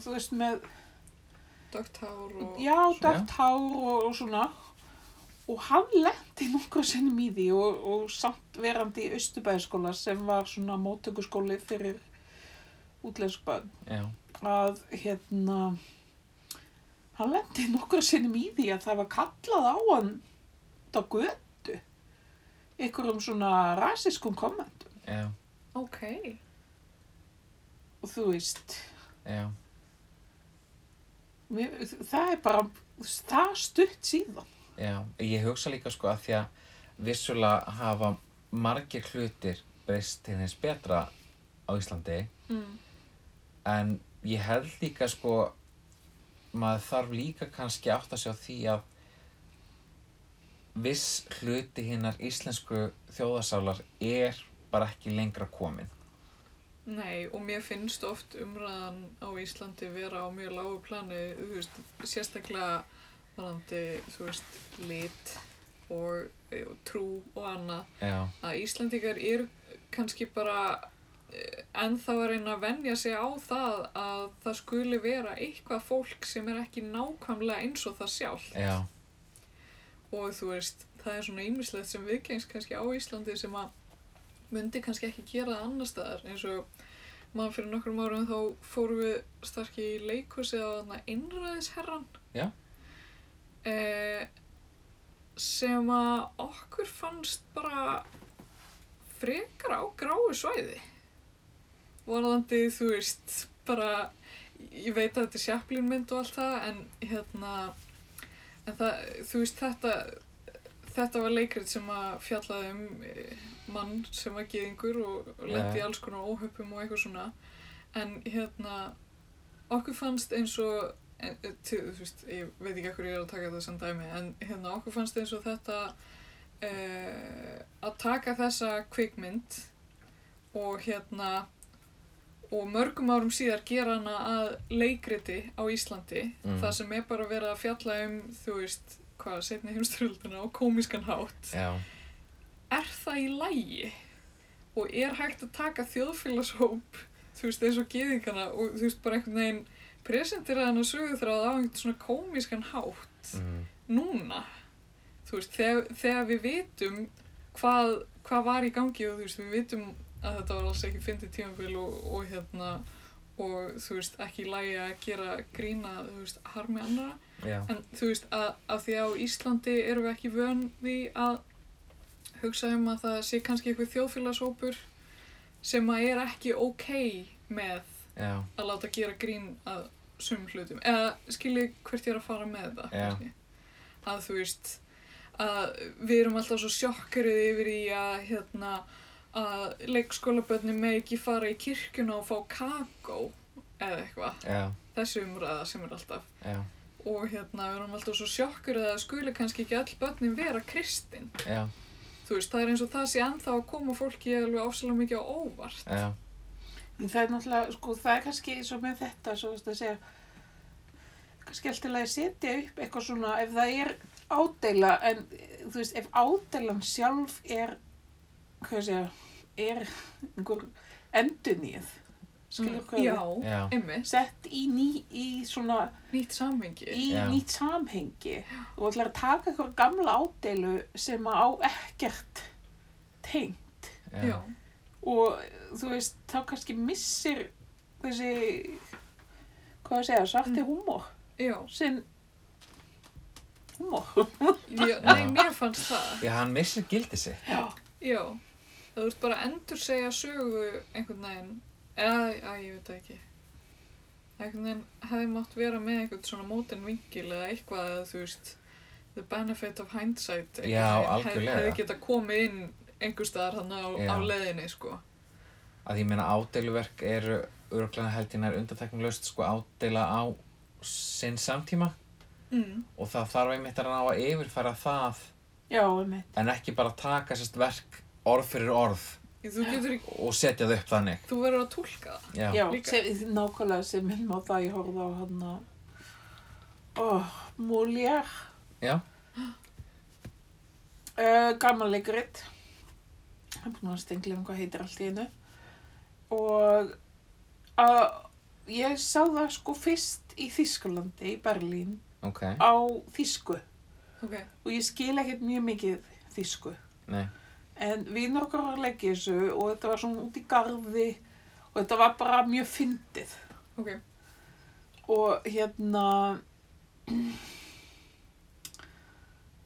þú veist, með Dögt hár og... já, dögt hár og, og svona og hann lendi nokkru sinnum í því og, og samt verandi í Östubæðskóla sem var svona móttökuskóli fyrir útlenskbönn já, að hérna hann lendi nokkru sinnum í því að það var kallað á hann á götu. Einhverjum svona rasiskum kommentum já, Ok. og þú veist já, mér, það er bara það stutt síðan já ég hugsa líka sko að því að vissulega hafa margir hlutir breyst til þess betra á Íslandi Mm. en ég held líka sko maður þarf líka kannski átt að sjá því að viss hluti hinnar íslensku þjóðasálar er bara ekki lengra komin Nei, og mér finnst oft umræðan á Íslandi vera á mjög lágu plani, þú veist, sérstaklega varandi, þú veist, lit og, og trú og annað, já, að Íslandingar eru kannski bara eh, ennþá að reyna að venja sig á það að það skuli vera eitthvað fólk sem er ekki nákvæmlega eins og það sjálf já, og þú veist, það er svona ýmislegt sem viðgengst kannski á Íslandi sem að myndi kannski ekki gera það annar staðar. Eins og maður fyrir nokkrum árum þá fórum við starki í leikhúsið á þarna einræðisherran Já. Eh, sem að okkur fannst bara frekar á gráu svæði. Varðandi þú veist bara ég veit að þetta er sjaplínmynd og allt það en hérna en það, þú veist þetta þetta var leikrit sem að fjallaði um eh, mann sem var geðingur og, lendi í alls konar óhöpum og eitthvað svona. En hérna okkur fannst eins og en, eh, til, þú veist, ég veit ekki hvað ég er að taka þetta sem dæmi en hérna okkur fannst eins og þetta uh, að taka þessa kvikmynd og hérna og mörgum árum síðar gera hana að leikriti á Íslandi. Mm. það sem er bara verið að fjalla um þú veist, hvað, setni heimstyröldina og komískan hátt. Já, er það í lægi og er hægt að taka þjóðfélagshóp þú veist, eins og geðingana og þú veist, bara einhvern veginn presentera hana sögutráð á einhvern svona komískan hátt mm, núna. Þú veist, þegar, þegar við vitum hvað, hvað var í gangi og þú veist, við vitum að þetta var alls ekki fyndið tímabil og, og hérna og þú veist, ekki í lagi að gera grína, þú veist, harmi annara já, en þú veist, að, að því á Íslandi erum við ekki vön því að hugsa um að það sé kannski eitthvað þjóðfélagshópur sem að er ekki ok með já, að láta gera grín að sumum hlutum. Eða skilji hvert ég er að fara með Já. kannski. að þú veist að við erum alltaf svo sjokkrið yfir í að hérna að leikskólabönni með ekki fara í kirkjuna og fá kakó eða eitthvað, já, þessi umræða sem er alltaf. Já, og hérna við erum alltaf svo sjokkrið að það skuli kannski ekki öll börnin vera kristin. Já, þú veist, það er eins og það sé ennþá að koma fólki alveg ásalega mikið á óvart það er náttúrulega, sko, það er kannski eins og með þetta, svo veist að segja, kannski alltaf að setja upp eitthvað svona, ef það er ádeila, en þú veist, ef ádeilan sjálf er, hvað segja, er einhver endurnýð, skilur hvað Mm, já, einmitt, sett í ný, í svona, nýtt samhengi. í Já. nýtt samhengi. Og ætlar að taka eitthvað gamla ádeilu sem á ekkert tengt. Já, og þú veist, þá kannski missir þessi, hvað að segja, svarti húmor, Já, sinn húmor. já, nei, mér fannst það. Já, hann missir gildi sig. Já, Já, þú ert bara endur segja sögu einhvern veginn, eða, að ég veit það ekki. Einhvern veginn hefði mátt vera með einhvern svona mótin vingil eða eitthvað að þú veist, the benefit of hindsight. einhvern Já, veginn. Hefði geta komið inn einhver staðar þannig á, á leiðinni, sko. Að ég meina ádeiluverk eru örglega held ég nær undantekninglaust sko ádeila á sinn samtíma Mm. og það þarf einmitt að ná að yfirfæra það já, einmitt. en ekki bara taka sérst verk orð fyrir orð Þú getur og setja það upp þannig. þú verður að tólka það. Já. Já, sem, nákvæmlega sem minn á það ég horfði á hann að, oh, Já. uh, gamanleikrit, hann búin að stengla um hvað heitir allt í einu og uh, ég sá það sko fyrst í Þískalandi, í Berlín, Ok. á þísku Ok, og ég skil ekkert mjög mikið þísku. Nei. En vinnur okkar var að leggja þessu og þetta var svona út í garði og þetta var bara mjög fyndið. ok. Og hérna,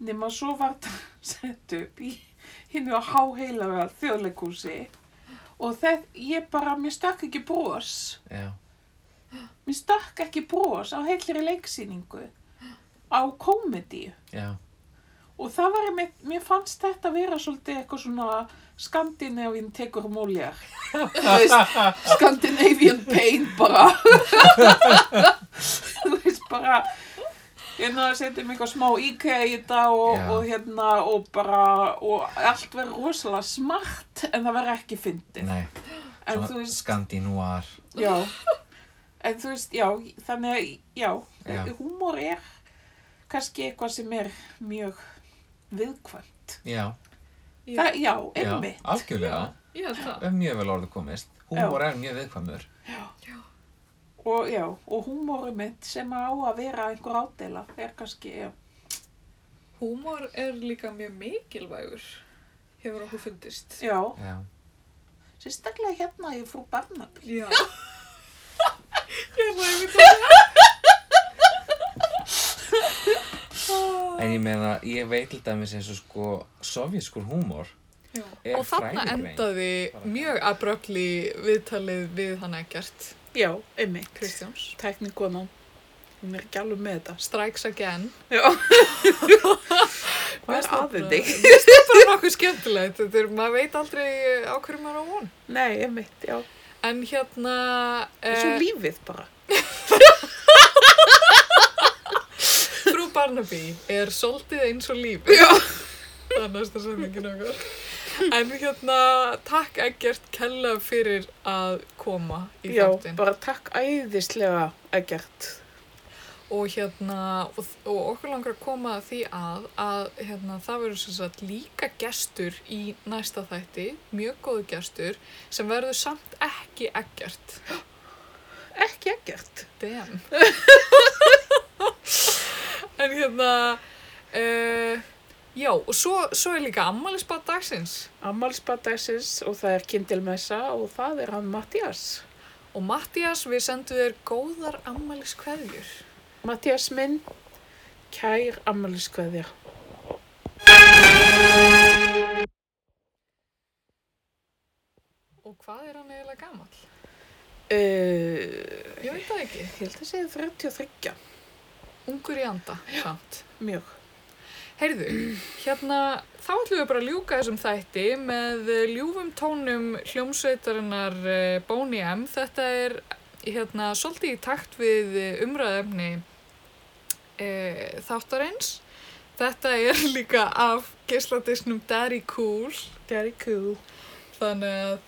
nema svo var þetta sett upp í hinnu á háheilaga þjóðleikúsi og þetta, ég bara, mér stakk ekki brós. Já. Mér stakk ekki brós á heilri leiksýningu á komedíu. Já. Og það var einmitt, mér fannst þetta vera svolítið eitthvað svona Scandinavian tekur móljar. Þú veist, Scandinavian pain bara. Þú veist, bara, hérna setjum eitthvað smá IKEA í þetta og, Já. og hérna, og bara, og allt verður rosalega smart en það verður ekki fyndið. Nei. En Svona þú veist, Skandinúar. já, en þú veist, já, þannig að, já, Já. húmor er kannski eitthvað sem er mjög viðkvæmt. Já. Já, Það, já, Já. einmitt. Algjörlega. ég. Er mjög vel orðið komist. Húmor er mjög viðkvæmur. Og já, og húmórum mitt sem á að vera einhver ádela er kannski, já, Húmor er líka mjög mikilvægur, hefur okkur fundist. já, Já. sérstaklega hérna í frú Barnaby. Já. ég var einmitt að En ég meina, ég veit til dæmis eins og sko sovjískur húmor Já. er Og þarna endaði mjög abröfli viðtalið við hann ekkert, Já, einmitt. Kristjáns. Tæknikonan, hún er ekki alveg með þetta. Strikes again. Já. Hvað er aðeins þig? Það er bara nokkuð skemmtilegt, þetta er, maður veit aldrei á hverju maður á von. Nei, einmitt, já. En hérna... Það er svo eh, lífið bara. Frú Barnaby er svolítið eins og lífið. Já. Það er næsta setningin okkar. En hérna, takk ekkert kella fyrir að koma í Já, þáttinn. bara takk æðislega ekkert. Og hérna, og, og okkur langar að koma að því að, að hérna, það verður sem sagt líka gestur í næsta þætti, mjög góðu gestur, sem verður samt ekki ekkert. Ekki ekkert. Damn. en hérna, uh, já, og svo, svo er líka ammælisbað dagsins. Ammálsbadagsins og það er kindilmessa og það er hann Mattias. Og Mattías, við sendum þér góðar ammæliskveðjur. Mattias minn, kær ammálskveðja. Og hvað er hann eiginlega gamall? Uh, Ég veit það ekki. ég held að segja 33, Ungur í anda, samt. mjög. Heyrðu, hérna, þá ætlum við bara að ljúka þessum þætti með eh, ljúfum tónum hljómsveitarinnar eh, Boney M. Þetta er, hérna, svolítið í takt við eh, umræðefni e, þáttarins. Þetta er líka af geisladisnum Daddy Cool, Very cool. þannig að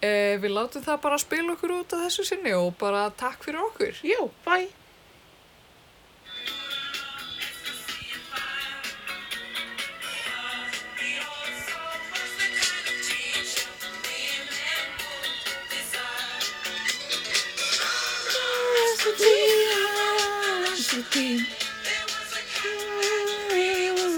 e, við látum það bara spila okkur út á þessu sinni og bara takk fyrir okkur. Já, bye. again. It was a king. it was